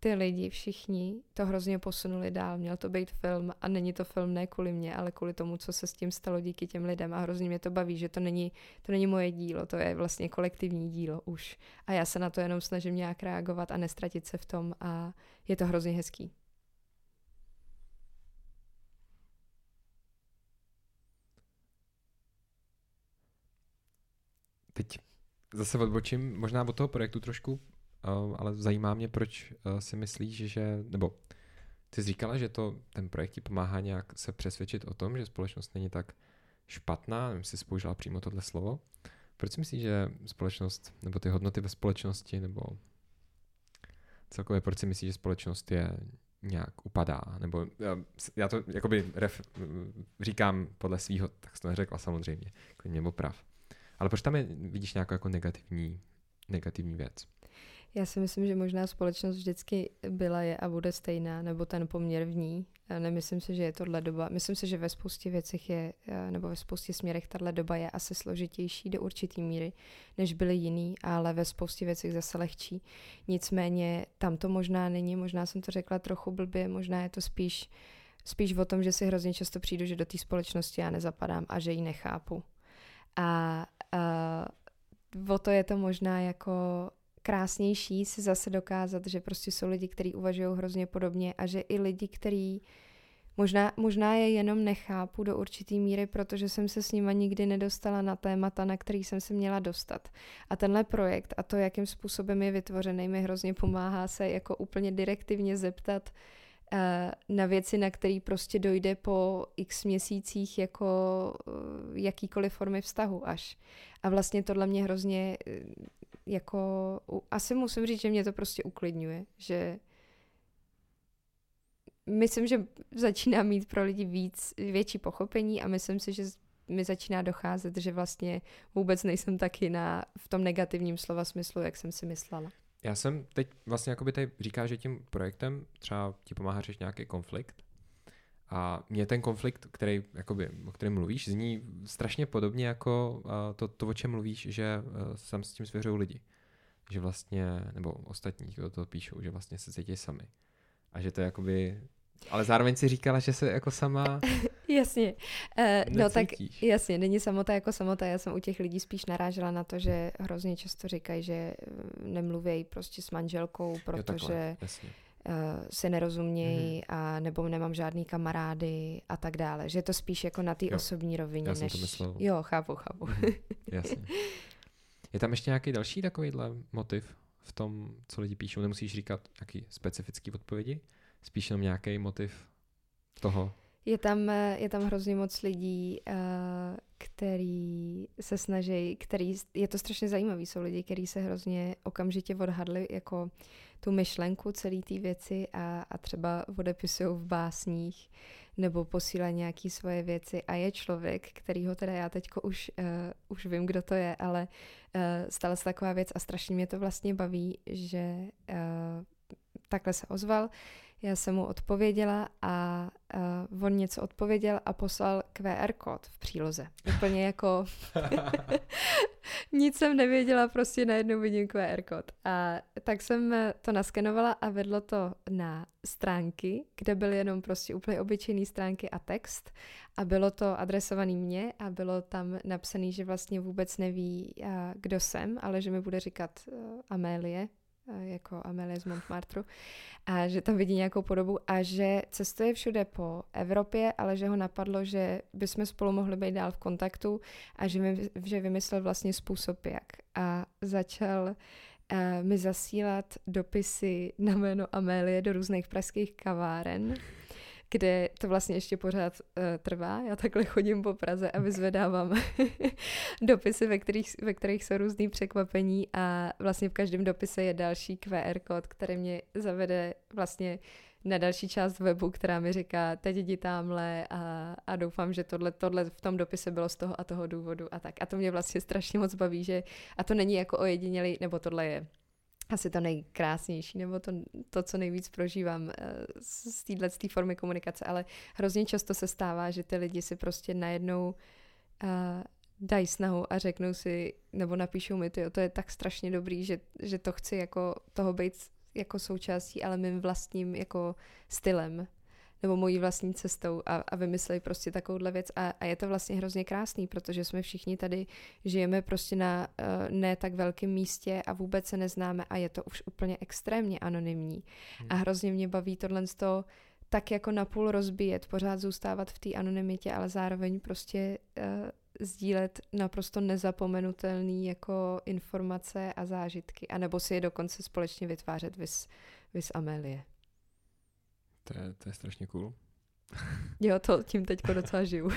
ty lidi všichni to hrozně posunuli dál. Měl to být film a není to film ne kvůli mě, ale kvůli tomu, co se s tím stalo díky těm lidem a hrozně mě to baví, že to není, to není moje dílo, to je vlastně kolektivní dílo už. A já se na to jenom snažím nějak reagovat a nestratit se v tom a je to hrozně hezký. Teď zase odbočím možná od toho projektu trošku, ale zajímá mě, proč eh, si myslíš, že, nebo ty jsi říkala, že to, ten projekt ti pomáhá nějak se přesvědčit o tom, že společnost není tak špatná, nevím, jestli jsi použila přímo tohle slovo. Proč si myslíš, že společnost, nebo ty hodnoty ve společnosti, nebo celkově proč si myslíš, že společnost je nějak upadá, nebo já, já to jakoby ref, říkám podle svýho, tak jsi to neřekla samozřejmě, klidně oprav. Ale proč tam je, vidíš nějakou jako negativní, negativní věc? Já si myslím, že možná společnost vždycky byla je a bude stejná, nebo ten poměr v ní. Nemyslím si, že je tohle doba. Myslím si, že ve spoustě věcech je, nebo ve spoustě směrech tahle doba je asi složitější do určitý míry, než byly jiný, ale ve spoustě věcech zase lehčí. Nicméně tam to možná není, možná jsem to řekla trochu blbě, možná je to spíš, spíš o tom, že si hrozně často přijdu, že do té společnosti já nezapadám a že ji nechápu. A, a o to je to možná jako krásnější si zase dokázat, že prostě jsou lidi, kteří uvažují hrozně podobně a že i lidi, kteří možná, možná je jenom nechápu do určitý míry, protože jsem se s nima nikdy nedostala na témata, na který jsem se měla dostat. A tenhle projekt a to, jakým způsobem je vytvořený, mi hrozně pomáhá se jako úplně direktivně zeptat na věci, na který prostě dojde po x měsících jako eh, jakýkoliv formy vztahu až. A vlastně tohle mě hrozně eh, jako, asi musím říct, že mě to prostě uklidňuje, že myslím, že začíná mít pro lidi víc, větší pochopení a myslím si, že mi začíná docházet, že vlastně vůbec nejsem taky na, v tom negativním slova smyslu, jak jsem si myslela. Já jsem teď vlastně jakoby tady říká, že tím projektem třeba ti pomáhá řešit nějaký konflikt a mě ten konflikt, který, jakoby, o kterém mluvíš, zní strašně podobně jako to, to o čem mluvíš, že e, sam s tím svěřují lidi. Že vlastně, nebo ostatní, kdo to píšou, že vlastně se cítí sami. A že to je jakoby ale zároveň si říkala, že se jako sama Jasně. Uh, no tak jasně, není samota jako samota. Já jsem u těch lidí spíš narážela na to, že hrozně často říkají, že eh, nemluvějí prostě s manželkou, protože jo, uh, si nerozumějí mm-hmm. a nebo nemám žádný kamarády a tak dále. Že je to spíš jako na té osobní rovině. Já jsem než... to myslel. Jo, chápu, chápu. Mm-hmm. Jasně. Je tam ještě nějaký další takovýhle motiv v tom, co lidi píšou? Nemusíš říkat nějaký specifický odpovědi? spíš jenom nějaký motiv toho? Je tam, je tam hrozně moc lidí, uh, který se snaží, který, je to strašně zajímavý, jsou lidi, kteří se hrozně okamžitě odhadli jako tu myšlenku celé té věci a, a třeba odepisují v básních nebo posílají nějaké svoje věci. A je člověk, který ho teda já teďko už, uh, už vím, kdo to je, ale uh, stala se taková věc a strašně mě to vlastně baví, že uh, takhle se ozval, já jsem mu odpověděla a uh, on něco odpověděl a poslal QR kód v příloze. Úplně jako nic jsem nevěděla, prostě najednou vidím QR kód. A tak jsem to naskenovala a vedlo to na stránky, kde byly jenom prostě úplně obyčejné stránky a text a bylo to adresované mně a bylo tam napsané, že vlastně vůbec neví, uh, kdo jsem, ale že mi bude říkat uh, Amélie, jako Amelie z Montmartru, a že tam vidí nějakou podobu a že cestuje všude po Evropě, ale že ho napadlo, že bychom spolu mohli být dál v kontaktu a že, mi, že vymyslel vlastně způsob jak. A začal uh, mi zasílat dopisy na jméno Amélie do různých pražských kaváren kde to vlastně ještě pořád uh, trvá. Já takhle chodím po Praze a vyzvedávám dopisy, ve kterých, ve kterých jsou různý překvapení a vlastně v každém dopise je další QR kód, který mě zavede vlastně na další část webu, která mi říká, teď jdi tamhle a, a doufám, že tohle, tohle v tom dopise bylo z toho a toho důvodu a tak. A to mě vlastně strašně moc baví, že a to není jako ojedinělý, nebo tohle je asi to nejkrásnější, nebo to, to co nejvíc prožívám eh, z téhle formy komunikace, ale hrozně často se stává, že ty lidi si prostě najednou uh, dají snahu a řeknou si, nebo napíšou mi, to, to je tak strašně dobrý, že, že to chci jako toho být jako součástí, ale mým vlastním jako stylem nebo mojí vlastní cestou a, a vymysleli prostě takovouhle věc a, a je to vlastně hrozně krásný, protože jsme všichni tady žijeme prostě na uh, ne tak velkém místě a vůbec se neznáme a je to už úplně extrémně anonymní. Hmm. A hrozně mě baví tohle z toho tak jako napůl rozbíjet, pořád zůstávat v té anonymitě, ale zároveň prostě uh, sdílet naprosto nezapomenutelný jako informace a zážitky, anebo si je dokonce společně vytvářet vys, vys Amélie. To je, to je strašně cool. jo, to tím teďko docela žiju.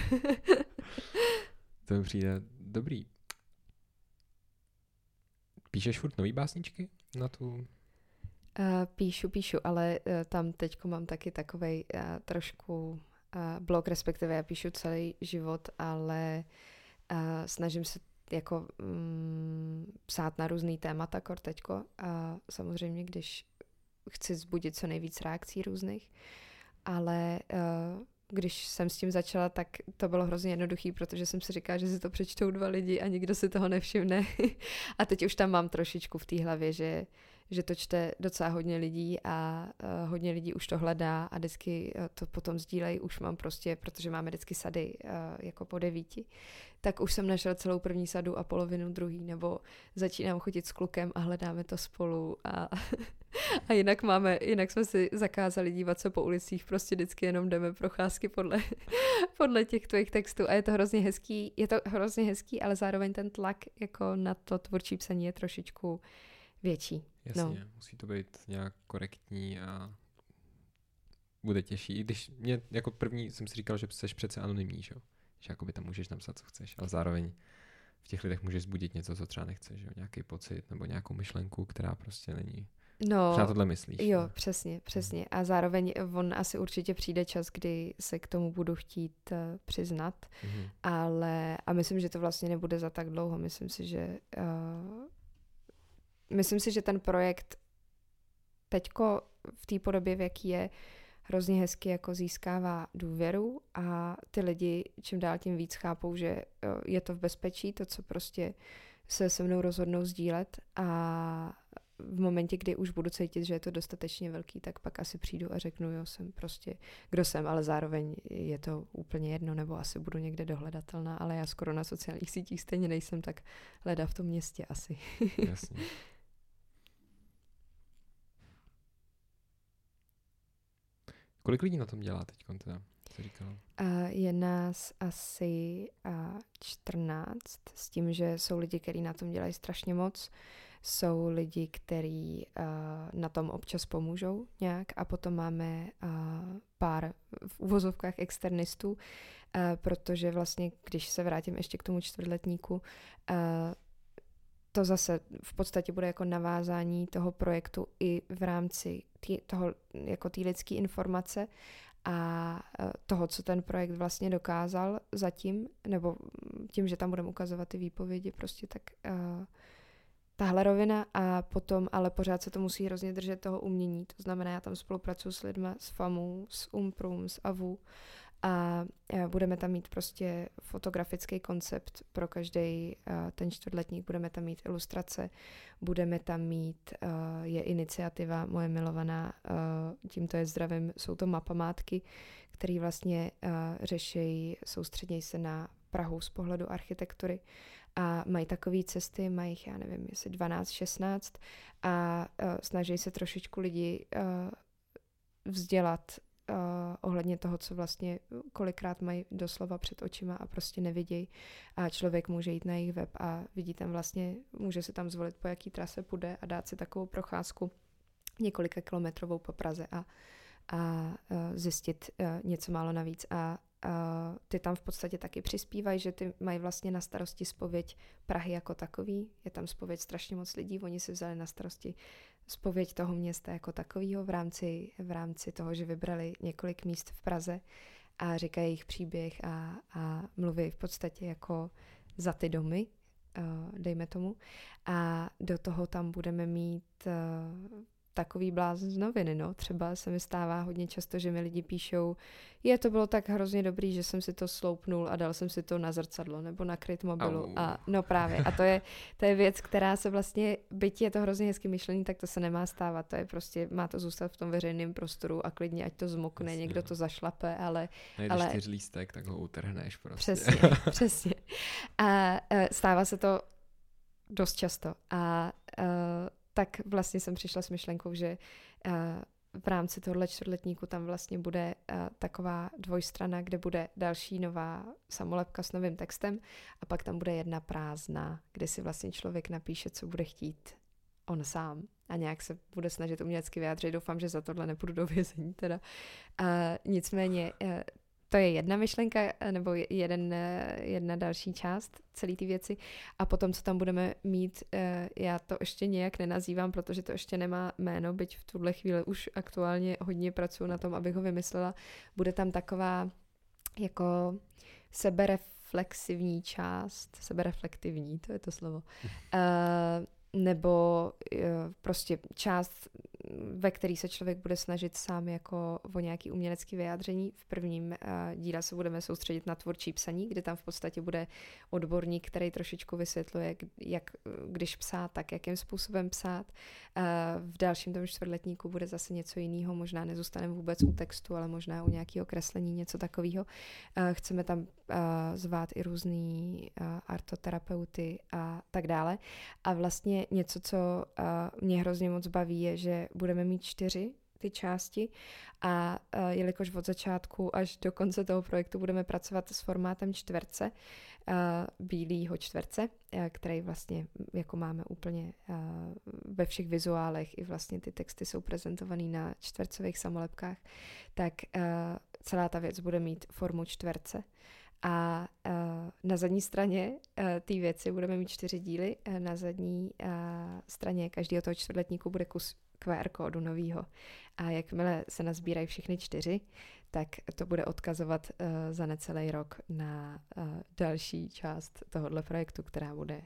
to mi přijde dobrý. Píšeš furt nový básničky na tu? Uh, píšu, píšu, ale uh, tam teďko mám taky takovej uh, trošku uh, blog, respektive já píšu celý život, ale uh, snažím se jako um, psát na různý témata kor teďko a samozřejmě, když chci zbudit co nejvíc reakcí různých, ale uh, když jsem s tím začala, tak to bylo hrozně jednoduchý, protože jsem si říkala, že si to přečtou dva lidi a nikdo si toho nevšimne. a teď už tam mám trošičku v té hlavě, že že to čte docela hodně lidí a uh, hodně lidí už to hledá a vždycky uh, to potom sdílejí, už mám prostě, protože máme vždycky sady uh, jako po devíti, tak už jsem našel celou první sadu a polovinu druhý, nebo začínám chodit s klukem a hledáme to spolu a, a jinak máme, jinak jsme si zakázali dívat se po ulicích, prostě vždycky jenom jdeme procházky podle, podle těch tvých textů a je to hrozně hezký, je to hrozně hezký, ale zároveň ten tlak jako na to tvůrčí psaní je trošičku větší. Jasně, no. musí to být nějak korektní a bude těžší. I když mě jako první jsem si říkal, že jsi přece anonymní, že jo? Že jakoby tam můžeš napsat, co chceš, ale zároveň v těch lidech můžeš zbudit něco, co třeba nechceš, že jo? Nějaký pocit nebo nějakou myšlenku, která prostě není No, Třeba tohle myslíš. Jo, ne? přesně, přesně. A zároveň on asi určitě přijde čas, kdy se k tomu budu chtít uh, přiznat, mm-hmm. ale a myslím, že to vlastně nebude za tak dlouho. Myslím si, že uh, myslím si, že ten projekt teďko v té podobě, v jaký je, hrozně hezky jako získává důvěru a ty lidi čím dál tím víc chápou, že uh, je to v bezpečí, to, co prostě se se mnou rozhodnou sdílet a v momentě, kdy už budu cítit, že je to dostatečně velký, tak pak asi přijdu a řeknu, jo, jsem prostě, kdo jsem, ale zároveň je to úplně jedno, nebo asi budu někde dohledatelná, ale já skoro na sociálních sítích stejně nejsem, tak hledá v tom městě asi. Jasně. Kolik lidí na tom dělá teď, teda? Uh, je nás asi uh, 14, s tím, že jsou lidi, kteří na tom dělají strašně moc. Jsou lidi, kteří uh, na tom občas pomůžou nějak a potom máme uh, pár v uvozovkách externistů, uh, protože vlastně, když se vrátím ještě k tomu čtvrtletníku, uh, to zase v podstatě bude jako navázání toho projektu i v rámci tý, toho, jako té lidské informace a toho, co ten projekt vlastně dokázal zatím, nebo tím, že tam budeme ukazovat ty výpovědi, prostě tak uh, tahle rovina a potom ale pořád se to musí hrozně držet toho umění. To znamená, já tam spolupracuji s lidmi z FAMu, s Umprum, s AVU a budeme tam mít prostě fotografický koncept pro každý ten čtvrtletník, budeme tam mít ilustrace, budeme tam mít, je iniciativa moje milovaná, tímto je zdravím, jsou to mapamátky, které vlastně řeší, soustředějí se na Prahu z pohledu architektury. A mají takové cesty, mají já nevím, jestli 12, 16 a snaží se trošičku lidi vzdělat ohledně toho, co vlastně kolikrát mají doslova před očima a prostě nevidějí a člověk může jít na jejich web a vidí tam vlastně, může se tam zvolit, po jaký trase půjde a dát si takovou procházku několika kilometrovou po Praze a, a uh, zjistit uh, něco málo navíc a Uh, ty tam v podstatě taky přispívají, že ty mají vlastně na starosti spověď Prahy jako takový. Je tam spověď strašně moc lidí, oni si vzali na starosti spověď toho města jako takového v rámci, v rámci toho, že vybrali několik míst v Praze a říkají jejich příběh a, a mluví v podstatě jako za ty domy, uh, dejme tomu. A do toho tam budeme mít uh, takový blázen z noviny, no. Třeba se mi stává hodně často, že mi lidi píšou, je, to bylo tak hrozně dobrý, že jsem si to sloupnul a dal jsem si to na zrcadlo nebo na kryt mobilu. Au. A no právě. A to je, to je věc, která se vlastně, byť je to hrozně hezky myšlení, tak to se nemá stávat. To je prostě, má to zůstat v tom veřejném prostoru a klidně, ať to zmokne, Jasně, někdo no. to zašlape, ale... Najdeš ale... lístek, tak ho utrhneš prostě. Přesně, přesně. A uh, stává se to dost často. A uh, tak vlastně jsem přišla s myšlenkou, že uh, v rámci tohle čtvrtletníku tam vlastně bude uh, taková dvojstrana, kde bude další nová samolepka s novým textem a pak tam bude jedna prázdná, kde si vlastně člověk napíše, co bude chtít on sám a nějak se bude snažit umělecky vyjádřit. Doufám, že za tohle nepůjdu do vězení teda. Uh, nicméně uh, to je jedna myšlenka, nebo jeden, jedna další část celé ty věci. A potom, co tam budeme mít, eh, já to ještě nějak nenazývám, protože to ještě nemá jméno, byť v tuhle chvíli už aktuálně hodně pracuji na tom, abych ho vymyslela. Bude tam taková jako sebereflexivní část, sebereflektivní, to je to slovo, uh, nebo uh, prostě část ve který se člověk bude snažit sám jako o nějaký umělecký vyjádření. V prvním uh, díle se budeme soustředit na tvůrčí psaní, kde tam v podstatě bude odborník, který trošičku vysvětluje, jak když psát, tak jakým způsobem psát. Uh, v dalším tom čtvrtletníku bude zase něco jiného, možná nezůstaneme vůbec u textu, ale možná u nějakého kreslení, něco takového. Uh, chceme tam zvát i různý artoterapeuty a tak dále. A vlastně něco, co mě hrozně moc baví, je, že budeme mít čtyři ty části a uh, jelikož od začátku až do konce toho projektu budeme pracovat s formátem čtverce, bílýho čtverce, uh, který vlastně jako máme úplně uh, ve všech vizuálech, i vlastně ty texty jsou prezentovaný na čtvercových samolepkách, tak celá ta věc bude mít formu čtverce. A na zadní straně té věci budeme mít čtyři díly. Na zadní straně každého toho čtvrtletníku bude kus QR kódu novýho. A jakmile se nazbírají všechny čtyři, tak to bude odkazovat uh, za necelý rok na uh, další část tohohle projektu, která bude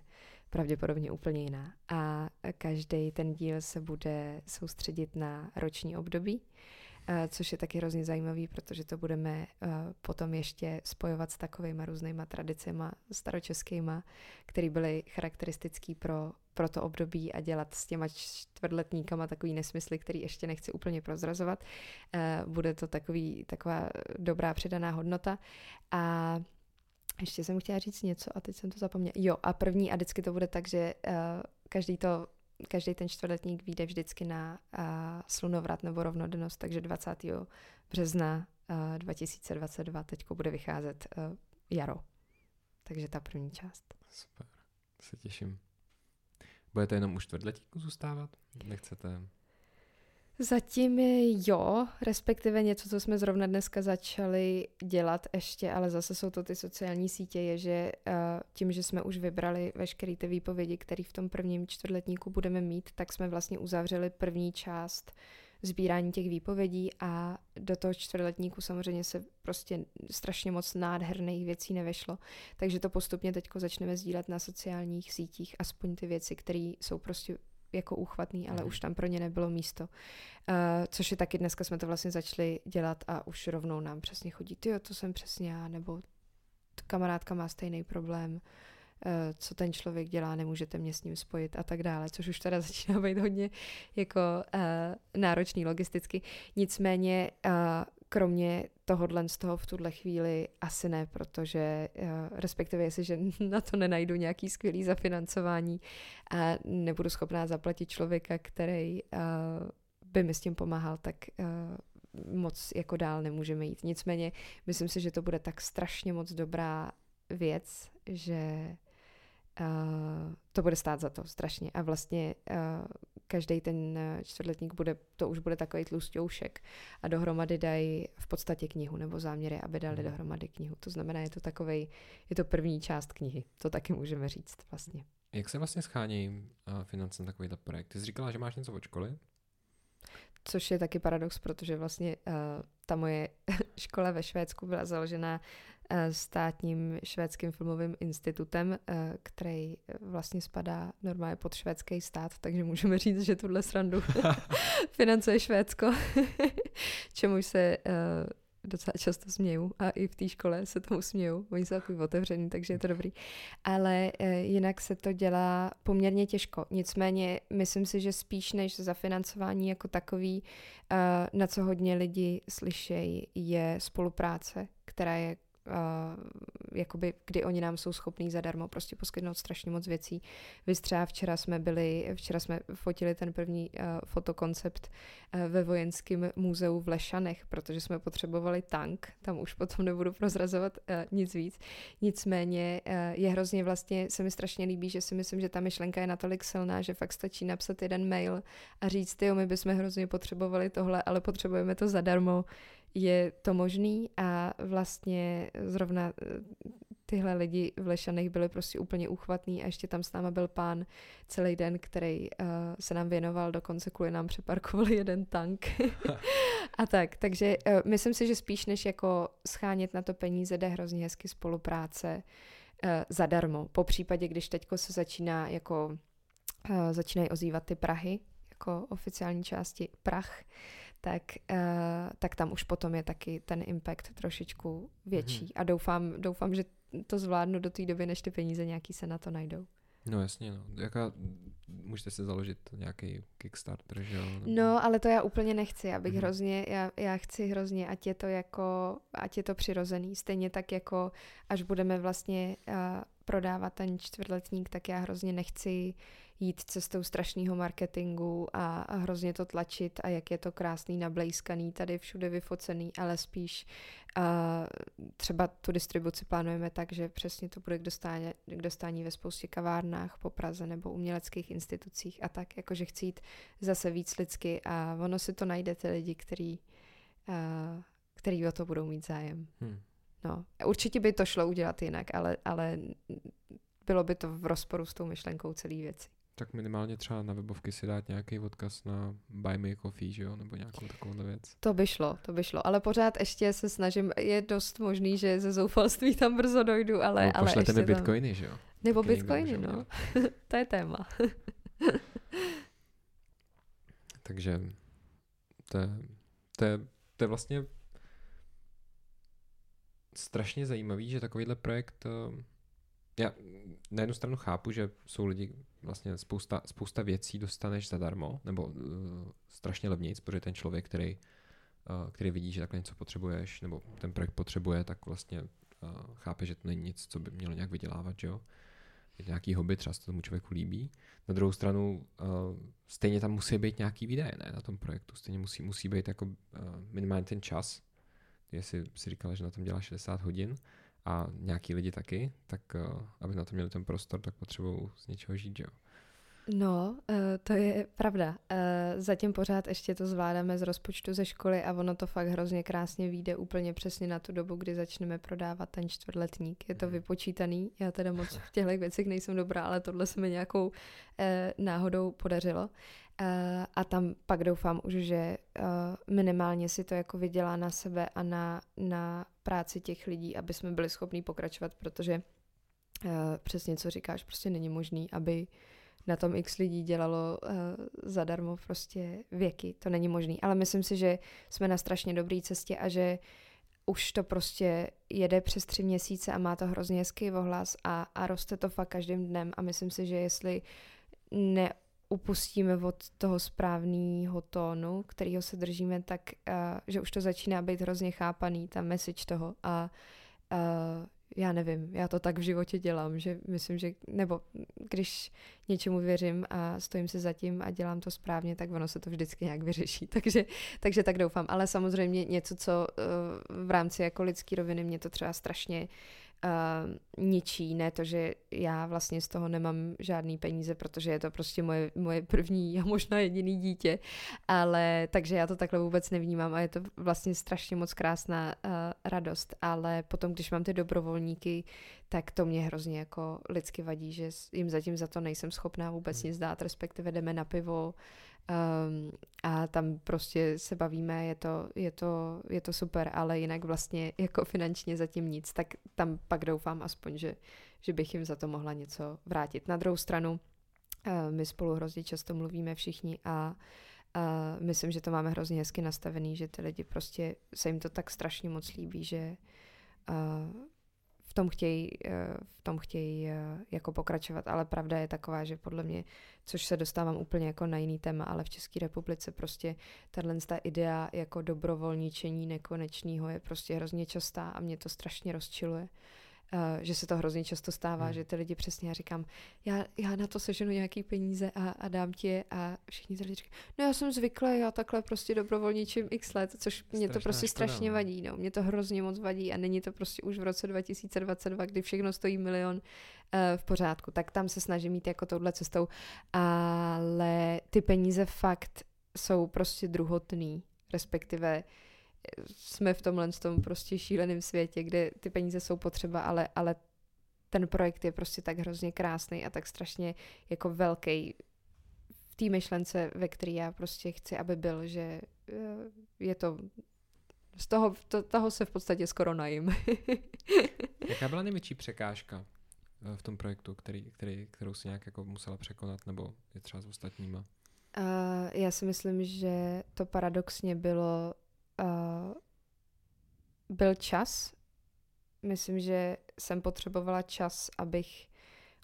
pravděpodobně úplně jiná. A každý ten díl se bude soustředit na roční období. Eh, což je taky hrozně zajímavý, protože to budeme eh, potom ještě spojovat s takovými různýma tradicemi staročeskýma, které byly charakteristický pro, pro to období a dělat s těma čtvrtletníkama takový nesmysly, který ještě nechci úplně prozrazovat. Eh, bude to takový, taková dobrá přidaná hodnota a ještě jsem chtěla říct něco a teď jsem to zapomněla. Jo, a první a vždycky to bude tak, že každý to každý ten čtvrtletník vyjde vždycky na uh, slunovrat nebo rovnodennost, takže 20. března uh, 2022 teď bude vycházet uh, jaro. Takže ta první část. Super, se těším. Budete jenom u čtvrtletníku zůstávat? Nechcete Zatím jo, respektive něco, co jsme zrovna dneska začali dělat ještě, ale zase jsou to ty sociální sítě, je, že uh, tím, že jsme už vybrali veškeré ty výpovědi, které v tom prvním čtvrtletníku budeme mít, tak jsme vlastně uzavřeli první část sbírání těch výpovědí a do toho čtvrtletníku samozřejmě se prostě strašně moc nádherných věcí nevešlo. Takže to postupně teď začneme sdílet na sociálních sítích, aspoň ty věci, které jsou prostě jako úchvatný, ale mm. už tam pro ně nebylo místo. Uh, což je taky dneska jsme to vlastně začali dělat a už rovnou nám přesně chodí, ty to jsem přesně já, nebo kamarádka má stejný problém, uh, co ten člověk dělá, nemůžete mě s ním spojit a tak dále, což už teda začíná být hodně jako uh, náročný logisticky. Nicméně uh, kromě tohohle z toho v tuhle chvíli asi ne, protože uh, respektive jestliže na to nenajdu nějaký skvělý zafinancování a nebudu schopná zaplatit člověka, který uh, by mi s tím pomáhal, tak uh, moc jako dál nemůžeme jít. Nicméně myslím si, že to bude tak strašně moc dobrá věc, že Uh, to bude stát za to strašně. A vlastně uh, každý ten čtvrtletník bude, to už bude takový tlustěušek a dohromady dají v podstatě knihu nebo záměry, aby dali hmm. dohromady knihu. To znamená, je to takovej, je to první část knihy. To taky můžeme říct vlastně. Jak se vlastně schání uh, finance na takovýhle projekt? Ty jsi říkala, že máš něco od školy? Což je taky paradox, protože vlastně uh, ta moje škola ve Švédsku byla založena Eh, státním švédským filmovým institutem, eh, který vlastně spadá normálně pod švédský stát, takže můžeme říct, že tuhle srandu financuje Švédsko, čemu se eh, docela často směju a i v té škole se tomu směju. Oni jsou takový otevřený, takže je to dobrý. Ale jinak se to dělá poměrně těžko. Nicméně myslím si, že spíš než za financování jako takový, na co hodně lidi slyšejí, je spolupráce, která je uh, jakoby, kdy oni nám jsou schopní zadarmo prostě poskytnout strašně moc věcí. Vy třeba včera jsme byli, včera jsme fotili ten první uh, fotokoncept uh, ve vojenském muzeu v Lešanech, protože jsme potřebovali tank, tam už potom nebudu prozrazovat uh, nic víc. Nicméně uh, je hrozně vlastně, se mi strašně líbí, že si myslím, že ta myšlenka je natolik silná, že fakt stačí napsat jeden mail a říct, jo, my bychom hrozně potřebovali tohle, ale potřebujeme to zadarmo, je to možný a vlastně zrovna eh, tyhle lidi v Lešanech byli prostě úplně uchvatný a ještě tam s náma byl pán celý den, který uh, se nám věnoval, dokonce kvůli nám přeparkoval jeden tank a tak. Takže uh, myslím si, že spíš než jako schánět na to peníze, jde hrozně hezky spolupráce uh, zadarmo. Po případě, když teďko se začíná jako uh, začínají ozývat ty Prahy, jako oficiální části Prach, tak, uh, tak tam už potom je taky ten impact trošičku větší. Mm-hmm. A doufám, doufám, že to zvládnu do té doby, než ty peníze nějaký se na to najdou. No jasně, no. Jaká, můžete si založit nějaký Kickstarter, že jo? No, ale to já úplně nechci, já bych mm-hmm. hrozně, já, já chci hrozně, ať je to jako, ať je to přirozený. Stejně tak jako, až budeme vlastně uh, prodávat ten čtvrtletník, tak já hrozně nechci jít cestou strašného marketingu a, a hrozně to tlačit a jak je to krásný, nablejskaný, tady všude vyfocený, ale spíš a třeba tu distribuci plánujeme tak, že přesně to bude k dostání, k dostání ve spoustě kavárnách po Praze nebo uměleckých institucích a tak, jakože chci jít zase víc lidsky a ono si to najde ty lidi, který, a, který o to budou mít zájem. Hmm. No, určitě by to šlo udělat jinak, ale, ale bylo by to v rozporu s tou myšlenkou celé věci. Tak minimálně třeba na webovky si dát nějaký odkaz na Buy Me Coffee, že jo, nebo nějakou takovou věc. To by šlo, to by šlo, ale pořád ještě se snažím, je dost možný, že ze zoufalství tam brzo dojdu, ale, no, ale ještě mi bitcoiny, tam... že jo? Nebo Taky bitcoiny, no. to je téma. Takže to je, to, je, to je vlastně strašně zajímavý, že takovýhle projekt, eh, já na jednu stranu chápu, že jsou lidi, vlastně spousta, spousta věcí dostaneš zadarmo, nebo uh, strašně levnějc, protože ten člověk, který, uh, který vidí, že takhle něco potřebuješ, nebo ten projekt potřebuje, tak vlastně uh, chápe, že to není nic, co by mělo nějak vydělávat, že jo. Je nějaký hobby, třeba se tomu člověku líbí. Na druhou stranu uh, stejně tam musí být nějaký výdaje, ne, na tom projektu. Stejně musí, musí být jako uh, minimálně ten čas, jestli si říkala, že na tom dělá 60 hodin a nějaký lidi taky, tak uh, aby na to měli ten prostor, tak potřebují z něčeho žít, jo. No, uh, to je pravda. Uh, zatím pořád ještě to zvládáme z rozpočtu ze školy a ono to fakt hrozně krásně vyjde úplně přesně na tu dobu, kdy začneme prodávat ten čtvrtletník. Je to mhm. vypočítaný, já teda moc v těchto věcech nejsem dobrá, ale tohle se mi nějakou náhodou podařilo. Uh, a tam pak doufám už, že uh, minimálně si to jako vydělá na sebe a na, na práci těch lidí, aby jsme byli schopní pokračovat, protože uh, přesně co říkáš, prostě není možný, aby na tom x lidí dělalo uh, zadarmo prostě věky. To není možný. Ale myslím si, že jsme na strašně dobré cestě a že už to prostě jede přes tři měsíce a má to hrozně hezký ohlas a, a roste to fakt každým dnem a myslím si, že jestli ne upustíme od toho správného tónu, kterýho se držíme, tak uh, že už to začíná být hrozně chápaný, ta message toho a uh, já nevím, já to tak v životě dělám, že myslím, že, nebo když něčemu věřím a stojím se za tím a dělám to správně, tak ono se to vždycky nějak vyřeší. Takže, takže tak doufám. Ale samozřejmě něco, co uh, v rámci jako lidský roviny mě to třeba strašně uh, uh, ničí, ne to, že já vlastně z toho nemám žádný peníze, protože je to prostě moje, moje první a možná jediný dítě, ale takže já to takhle vůbec nevnímám a je to vlastně strašně moc krásná uh, radost, ale potom, když mám ty dobrovolníky, tak to mě hrozně jako lidsky vadí, že jim zatím za to nejsem schopná vůbec hmm. nic dát, respektive jdeme na pivo, Um, a tam prostě se bavíme, je to, je, to, je to super, ale jinak vlastně jako finančně zatím nic, tak tam pak doufám aspoň, že, že bych jim za to mohla něco vrátit. Na druhou stranu, uh, my spolu hrozně často mluvíme všichni a uh, myslím, že to máme hrozně hezky nastavený, že ty lidi prostě se jim to tak strašně moc líbí, že uh, v tom chtějí, eh, v tom chtějí eh, jako pokračovat, ale pravda je taková, že podle mě, což se dostávám úplně jako na jiný téma, ale v České republice prostě tahle ta idea jako dobrovolničení nekonečného je prostě hrozně častá a mě to strašně rozčiluje. Uh, že se to hrozně často stává, hmm. že ty lidi přesně, já říkám, já, já na to seženu nějaký peníze a, a dám ti je a všichni ty lidi říkají, no já jsem zvyklý, já takhle prostě dobrovolničím x let, což Strašná mě to prostě škoda, strašně no. vadí, no, mě to hrozně moc vadí a není to prostě už v roce 2022, kdy všechno stojí milion uh, v pořádku, tak tam se snažím mít jako touhle cestou, ale ty peníze fakt jsou prostě druhotný, respektive uh, jsme v tomhle tom prostě šíleném světě, kde ty peníze jsou potřeba, ale, ale ten projekt je prostě tak hrozně krásný a tak strašně jako velký v té myšlence, ve které já prostě chci, aby byl, že eh, je to z toho, to, toho se v podstatě skoro najím. Jaká byla největší překážka eh, v tom projektu, který, který, kterou si nějak jako musela překonat, nebo je třeba s ostatníma? Uh, já si myslím, že to paradoxně bylo uh, byl čas. Myslím, že jsem potřebovala čas, abych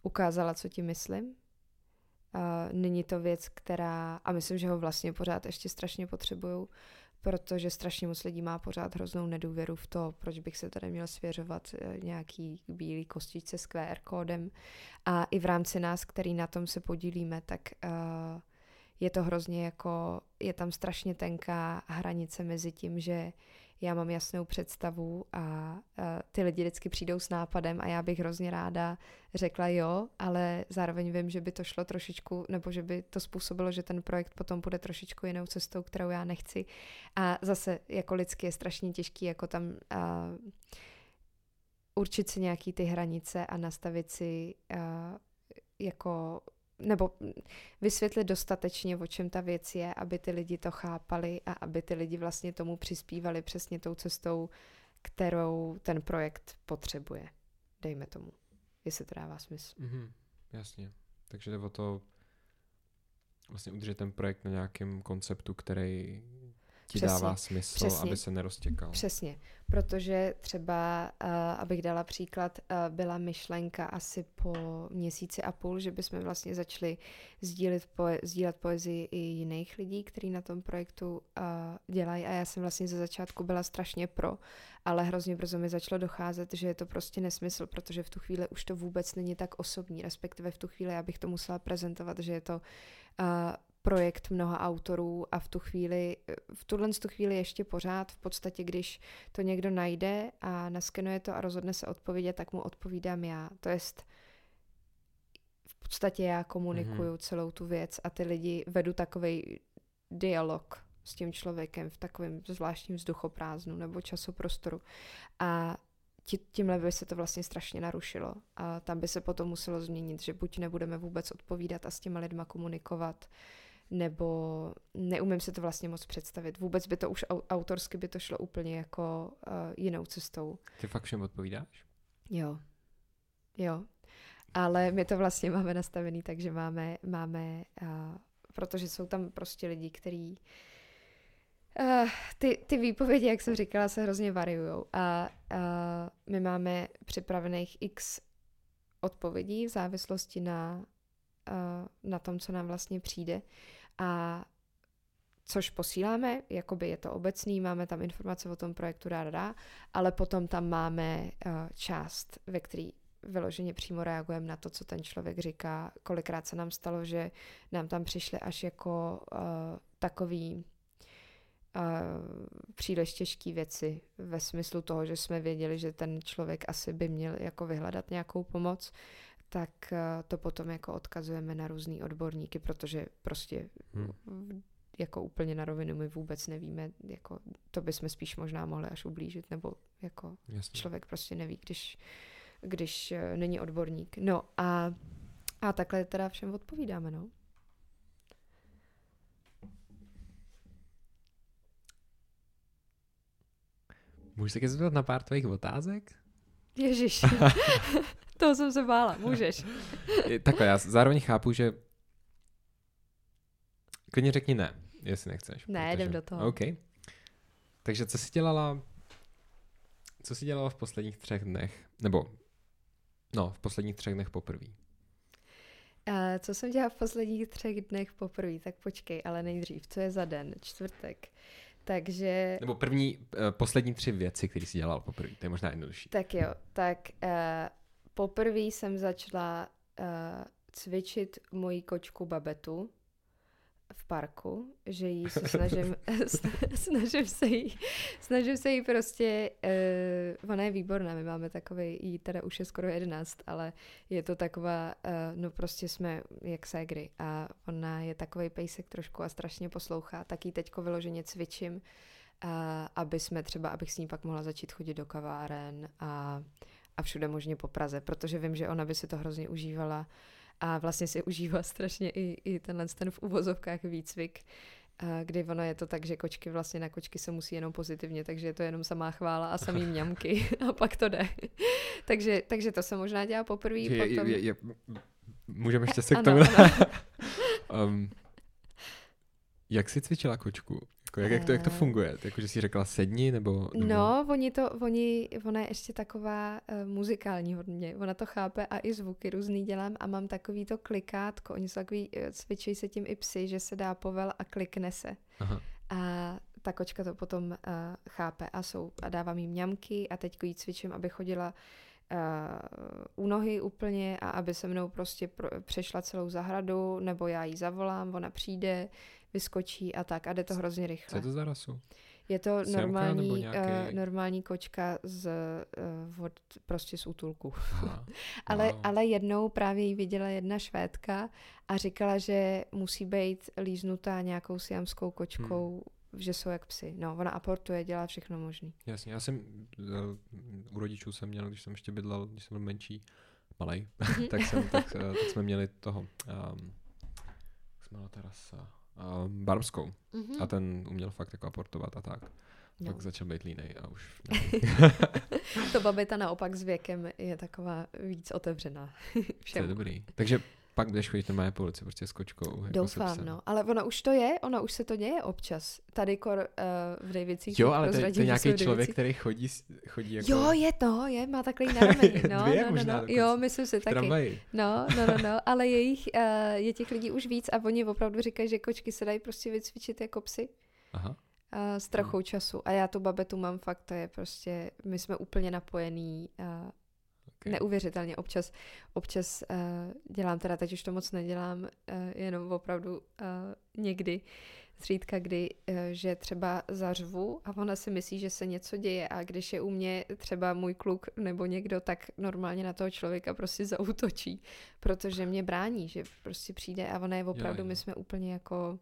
ukázala, co ti myslím. Uh, není to věc, která, a myslím, že ho vlastně pořád ještě strašně potřebuju, protože strašně moc lidí má pořád hroznou nedůvěru v to, proč bych se tady měl svěřovat eh, nějaký bílý kostičce s QR kódem. A i v rámci nás, který na tom se podílíme, tak uh, je to hrozně jako, je tam strašně tenká hranice mezi tím, že já mám jasnou představu a, a ty lidi vždycky přijdou s nápadem a já bych hrozně ráda řekla jo, ale zároveň vím, že by to šlo trošičku, nebo že by to způsobilo, že ten projekt potom bude trošičku jinou cestou, kterou já nechci. A zase jako lidsky je strašně těžký jako tam a, určit si nějaký ty hranice a nastavit si a, jako nebo vysvětlit dostatečně, o čem ta věc je, aby ty lidi to chápali a aby ty lidi vlastně tomu přispívali přesně tou cestou, kterou ten projekt potřebuje. Dejme tomu, jestli to dává smysl. Mm-hmm, jasně. Takže jde o to vlastně udržet ten projekt na nějakém konceptu, který ti přesně, dává smysl, přesně, aby se neroztěkal. Přesně, protože třeba, uh, abych dala příklad, uh, byla myšlenka asi po měsíci a půl, že bychom vlastně začali sdílet, poe- sdílet poezii i jiných lidí, kteří na tom projektu uh, dělají. A já jsem vlastně ze začátku byla strašně pro, ale hrozně brzo mi začalo docházet, že je to prostě nesmysl, protože v tu chvíli už to vůbec není tak osobní, respektive v tu chvíli já bych to musela prezentovat, že je to uh, projekt mnoha autorů a v tu chvíli, v tuhle tu chvíli ještě pořád, v podstatě, když to někdo najde a naskenuje to a rozhodne se odpovědět, tak mu odpovídám já. To jest, v podstatě já komunikuju mm-hmm. celou tu věc a ty lidi vedu takový dialog s tím člověkem v takovém zvláštním vzduchoprázdnu nebo časoprostoru. A tímhle by se to vlastně strašně narušilo. A tam by se potom muselo změnit, že buď nebudeme vůbec odpovídat a s těma lidma komunikovat, nebo neumím si to vlastně moc představit. Vůbec by to už autorsky by to šlo úplně jako uh, jinou cestou. Ty fakt všem odpovídáš? Jo. Jo. Ale my to vlastně máme nastavený, takže máme, máme uh, protože jsou tam prostě lidi, kteří Uh, ty, ty výpovědi, jak jsem říkala, se hrozně variují a uh, my máme připravených x odpovědí v závislosti na, uh, na tom, co nám vlastně přijde a což posíláme, jakoby je to obecný, máme tam informace o tom projektu rada, ale potom tam máme uh, část, ve který vyloženě přímo reagujeme na to, co ten člověk říká. Kolikrát se nám stalo, že nám tam přišly až jako uh, takový uh, příliš těžké věci ve smyslu toho, že jsme věděli, že ten člověk asi by měl jako vyhledat nějakou pomoc tak eh, to potom jako odkazujeme na různý odborníky, protože prostě hmm. jako úplně na rovinu my vůbec nevíme, jako to bychom spíš možná mohli až ublížit, nebo jako Jasně. člověk prostě neví, když, když eh, není odborník. No a, a takhle teda všem odpovídáme, no. Můžu se zeptat na pár tvých otázek? Ježíš. Toho jsem se bála, můžeš. Takhle, já zároveň chápu, že klidně řekni ne, jestli nechceš. Ne, protože... jdem do toho. OK. Takže co jsi dělala, co jsi dělala v posledních třech dnech, nebo no, v posledních třech dnech poprvé? Uh, co jsem dělala v posledních třech dnech poprvé, tak počkej, ale nejdřív, co je za den? Čtvrtek. Takže... Nebo první, uh, poslední tři věci, které jsi dělal poprvé, to je možná jednodušší. Tak jo, tak uh, poprvé jsem začala uh, cvičit moji kočku Babetu v parku, že jí se snažím, snažím se jí, snažím se jí prostě, uh, ona je výborná, my máme takový, jí teda už je skoro jedenáct, ale je to taková, uh, no prostě jsme jak ségry a ona je takový pejsek trošku a strašně poslouchá, tak jí teďko vyloženě cvičím, uh, aby jsme třeba, abych s ní pak mohla začít chodit do kaváren a a všude možně po Praze, protože vím, že ona by si to hrozně užívala a vlastně si užívá strašně i, i tenhle ten v uvozovkách výcvik, kdy ono je to tak, že kočky vlastně na kočky se musí jenom pozitivně, takže je to jenom samá chvála a samý mňamky a pak to jde. takže, takže to se možná dělá poprvé. Potom... Je, je, je, můžeme ještě se k tomu... Um, jak jsi cvičila kočku? Jako jak, jak, to, jak to eh. funguje? Jako, že jsi řekla sedni, nebo, nebo... No, oni to, oni, ona je ještě taková uh, muzikální hodně. Ona to chápe a i zvuky různý dělám a mám takový to klikátko. Oni jsou takový, uh, cvičí se tím i psy, že se dá povel a klikne se. Aha. A ta kočka to potom uh, chápe a, jsou, a dávám jí mňamky a teď jí cvičím, aby chodila uh, u nohy úplně a aby se mnou prostě pro, přešla celou zahradu, nebo já jí zavolám, ona přijde, vyskočí a tak a jde to hrozně rychle. Co je to za rasu? Je to Siamka normální, nebo uh, nějaký- normální kočka z, uh, od, prostě z útulku. Aha. Ale, Wow. ale jednou právě jí viděla jedna švédka a říkala, že musí být líznutá nějakou siamskou kočkou, hmm. že jsou jak psy. No, ona aportuje, dělá všechno možný. Jasně, já jsem uh, u rodičů jsem měl, když jsem ještě bydlel, když jsem byl menší, malej, tak, jsem, tak, tak jsme měli toho, um, jak se jmenovala ta rasa, uh, barmskou. Mm-hmm. A ten uměl fakt jako aportovat a tak. no. Pak začal být línej a už To babeta naopak s věkem je taková víc otevřená to je dobrý. Takže pak budeš chodit normálně po ulici prostě s kočkou. Jako Doufám, psem. no. Ale ona už to je, ona už se to děje občas. Tady kor uh, v Davicích. Jo, ale to, je- nějaký člověk, který chodí, chodí jako Jo, je to, je, má takový náramení, no, Dvě no, no, možná no. Jo, myslím si taky. tramvaji. No, no, no, no, ale je, jich, uh, je těch lidí už víc a oni opravdu říkají, že kočky se dají prostě vycvičit jako psy Aha. uh, s trochou času. A já tu babetu mám fakt, to je prostě, my jsme úplně napojení, uh, Okay. neuvěřitelně. Občas, občas uh, dělám, teda teď už to moc nedělám, uh, jenom opravdu uh, někdy, zřídka kdy, uh, že třeba zařvu a ona si myslí, že se něco děje a když je u mě třeba můj kluk nebo někdo, tak normálně na toho člověka prostě zautočí, protože mě brání, že prostě přijde a ona je opravdu, jo. my jsme úplně jako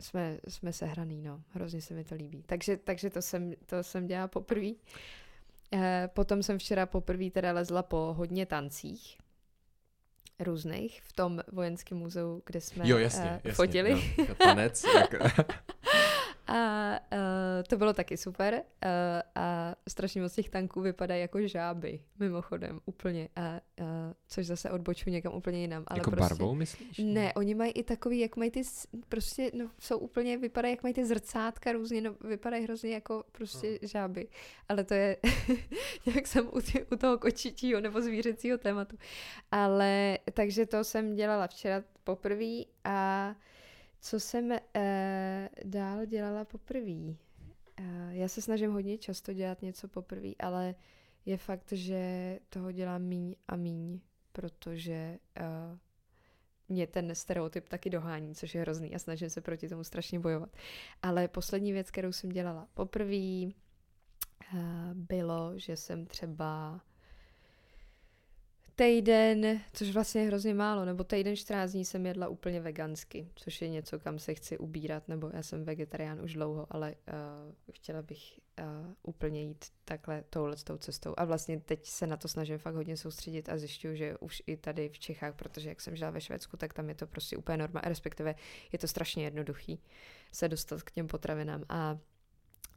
jsme, jsme sehraný, no. Hrozně se mi to líbí. Takže, takže to, jsem, to jsem dělala poprvé. Eh, potom jsem včera poprvé teda lezla po hodně tancích různých v tom vojenském muzeu, kde jsme Jo, jasně, eh, jasně. fotili. Jo. Tanec. Jak, A uh, to bylo taky super. Uh, a strašně moc těch tanků vypadají jako žáby, mimochodem, úplně. A, uh, což zase odbočuji někam úplně jinam. Ale jako prostě, barvou, myslíš? Ne, oni mají i takový, jak mají ty, prostě, no, jsou úplně, vypadají, jak mají ty zrcátka různě, no, vypadají hrozně jako prostě žáby. Ale to je, jak jsem u, tě, u toho kočičího nebo zvířecího tématu. Ale, takže to jsem dělala včera poprvé a co jsem eh, dál dělala poprvé? Eh, já se snažím hodně často dělat něco poprvé, ale je fakt, že toho dělám míň a míň, protože eh, mě ten stereotyp taky dohání, což je hrozný a snažím se proti tomu strašně bojovat. Ale poslední věc, kterou jsem dělala poprvé, eh, bylo, že jsem třeba týden, což vlastně je hrozně málo, nebo týden 14 dní jsem jedla úplně vegansky, což je něco, kam se chci ubírat, nebo já jsem vegetarián už dlouho, ale uh, chtěla bych uh, úplně jít takhle touhle tou cestou. A vlastně teď se na to snažím fakt hodně soustředit a zjišťuju, že už i tady v Čechách, protože jak jsem žila ve Švédsku, tak tam je to prostě úplně normální, respektive je to strašně jednoduchý se dostat k těm potravinám a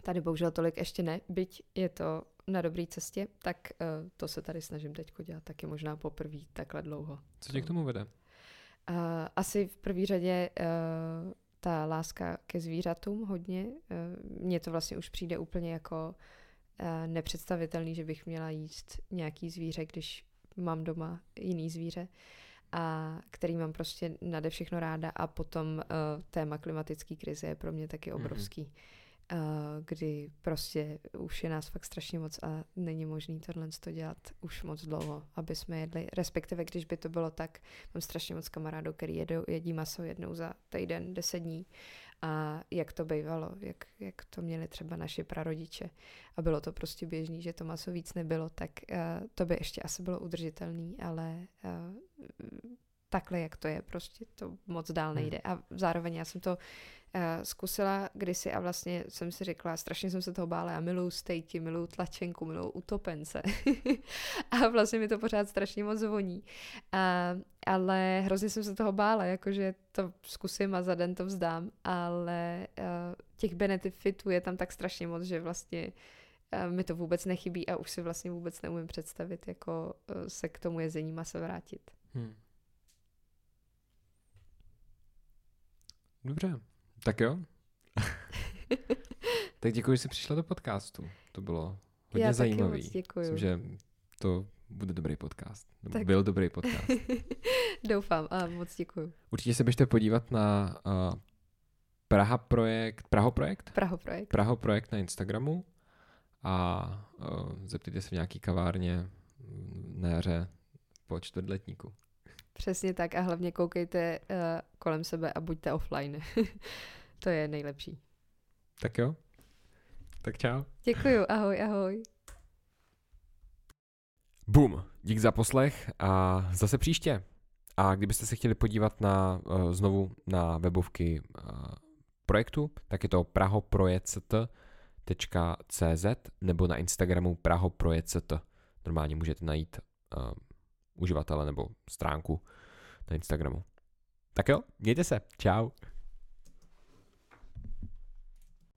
Tady bohužel tolik ještě ne, byť je to na dobré cestě, tak uh, to se tady snažím teď dělat taky možná poprvé takhle dlouho. Co tě k tomu vede? Uh, asi v první řadě uh, ta láska ke zvířatům hodně. Uh, Mně to vlastně už přijde úplně jako uh, nepředstavitelný, že bych měla jíst nějaký zvíře, když mám doma jiný zvíře a který mám prostě nade všechno ráda a potom uh, téma klimatické krize je pro mě taky Mhm. obrovský. Uh, kdy prostě už je nás fakt strašně moc a není možný tohle to dělat už moc dlouho, aby jsme jedli, respektive když by to bylo tak, mám strašně moc kamarádů, který jedou, jedí maso jednou za týden, deset dní a jak to bývalo, jak, jak to měli třeba naši prarodiče a bylo to prostě běžný, že to maso víc nebylo, tak uh, to by ještě asi bylo udržitelný, ale uh, takhle, jak to je, prostě to moc dál Hmm. nejde. A zároveň já jsem to uh, zkusila kdysi a vlastně jsem si řekla, strašně jsem se toho bála, já miluju stejky, miluju tlačenku, miluju utopence. a vlastně mi to pořád strašně moc voní. A, ale hrozně jsem se toho bála, jakože to zkusím a za den to vzdám, ale uh, těch benefitů je tam tak strašně moc, že vlastně uh, mi to vůbec nechybí a už si vlastně vůbec neumím představit, jako se k tomu jezení masa vrátit. Hmm. Dobře, tak jo. tak děkuji, že jsi přišla do podcastu. To bylo hodně Já zajímavý. taky moc děkuju. Myslím, že to bude dobrý podcast. Tak. byl dobrý podcast. Doufám a moc děkuju. Určitě se běžte podívat na uh, Praha projekt, Praho projekt? Praho projekt. Praho projekt na Instagramu a uh, zeptejte se v nějaký kavárně na jaře po čtvrtletníku. Přesně tak a hlavně koukejte uh, kolem sebe a buďte offline. to je nejlepší. Tak jo. Tak čau. Děkuju, ahoj, ahoj. Bum, dík za poslech a zase příště. A kdybyste se chtěli podívat na, uh, znovu na webovky uh, projektu, tak je to prahoproject.cz nebo na Instagramu prahoproject. Normálně můžete najít uh, uživatele nebo stránku na Instagramu. Tak jo, mějte se, čau.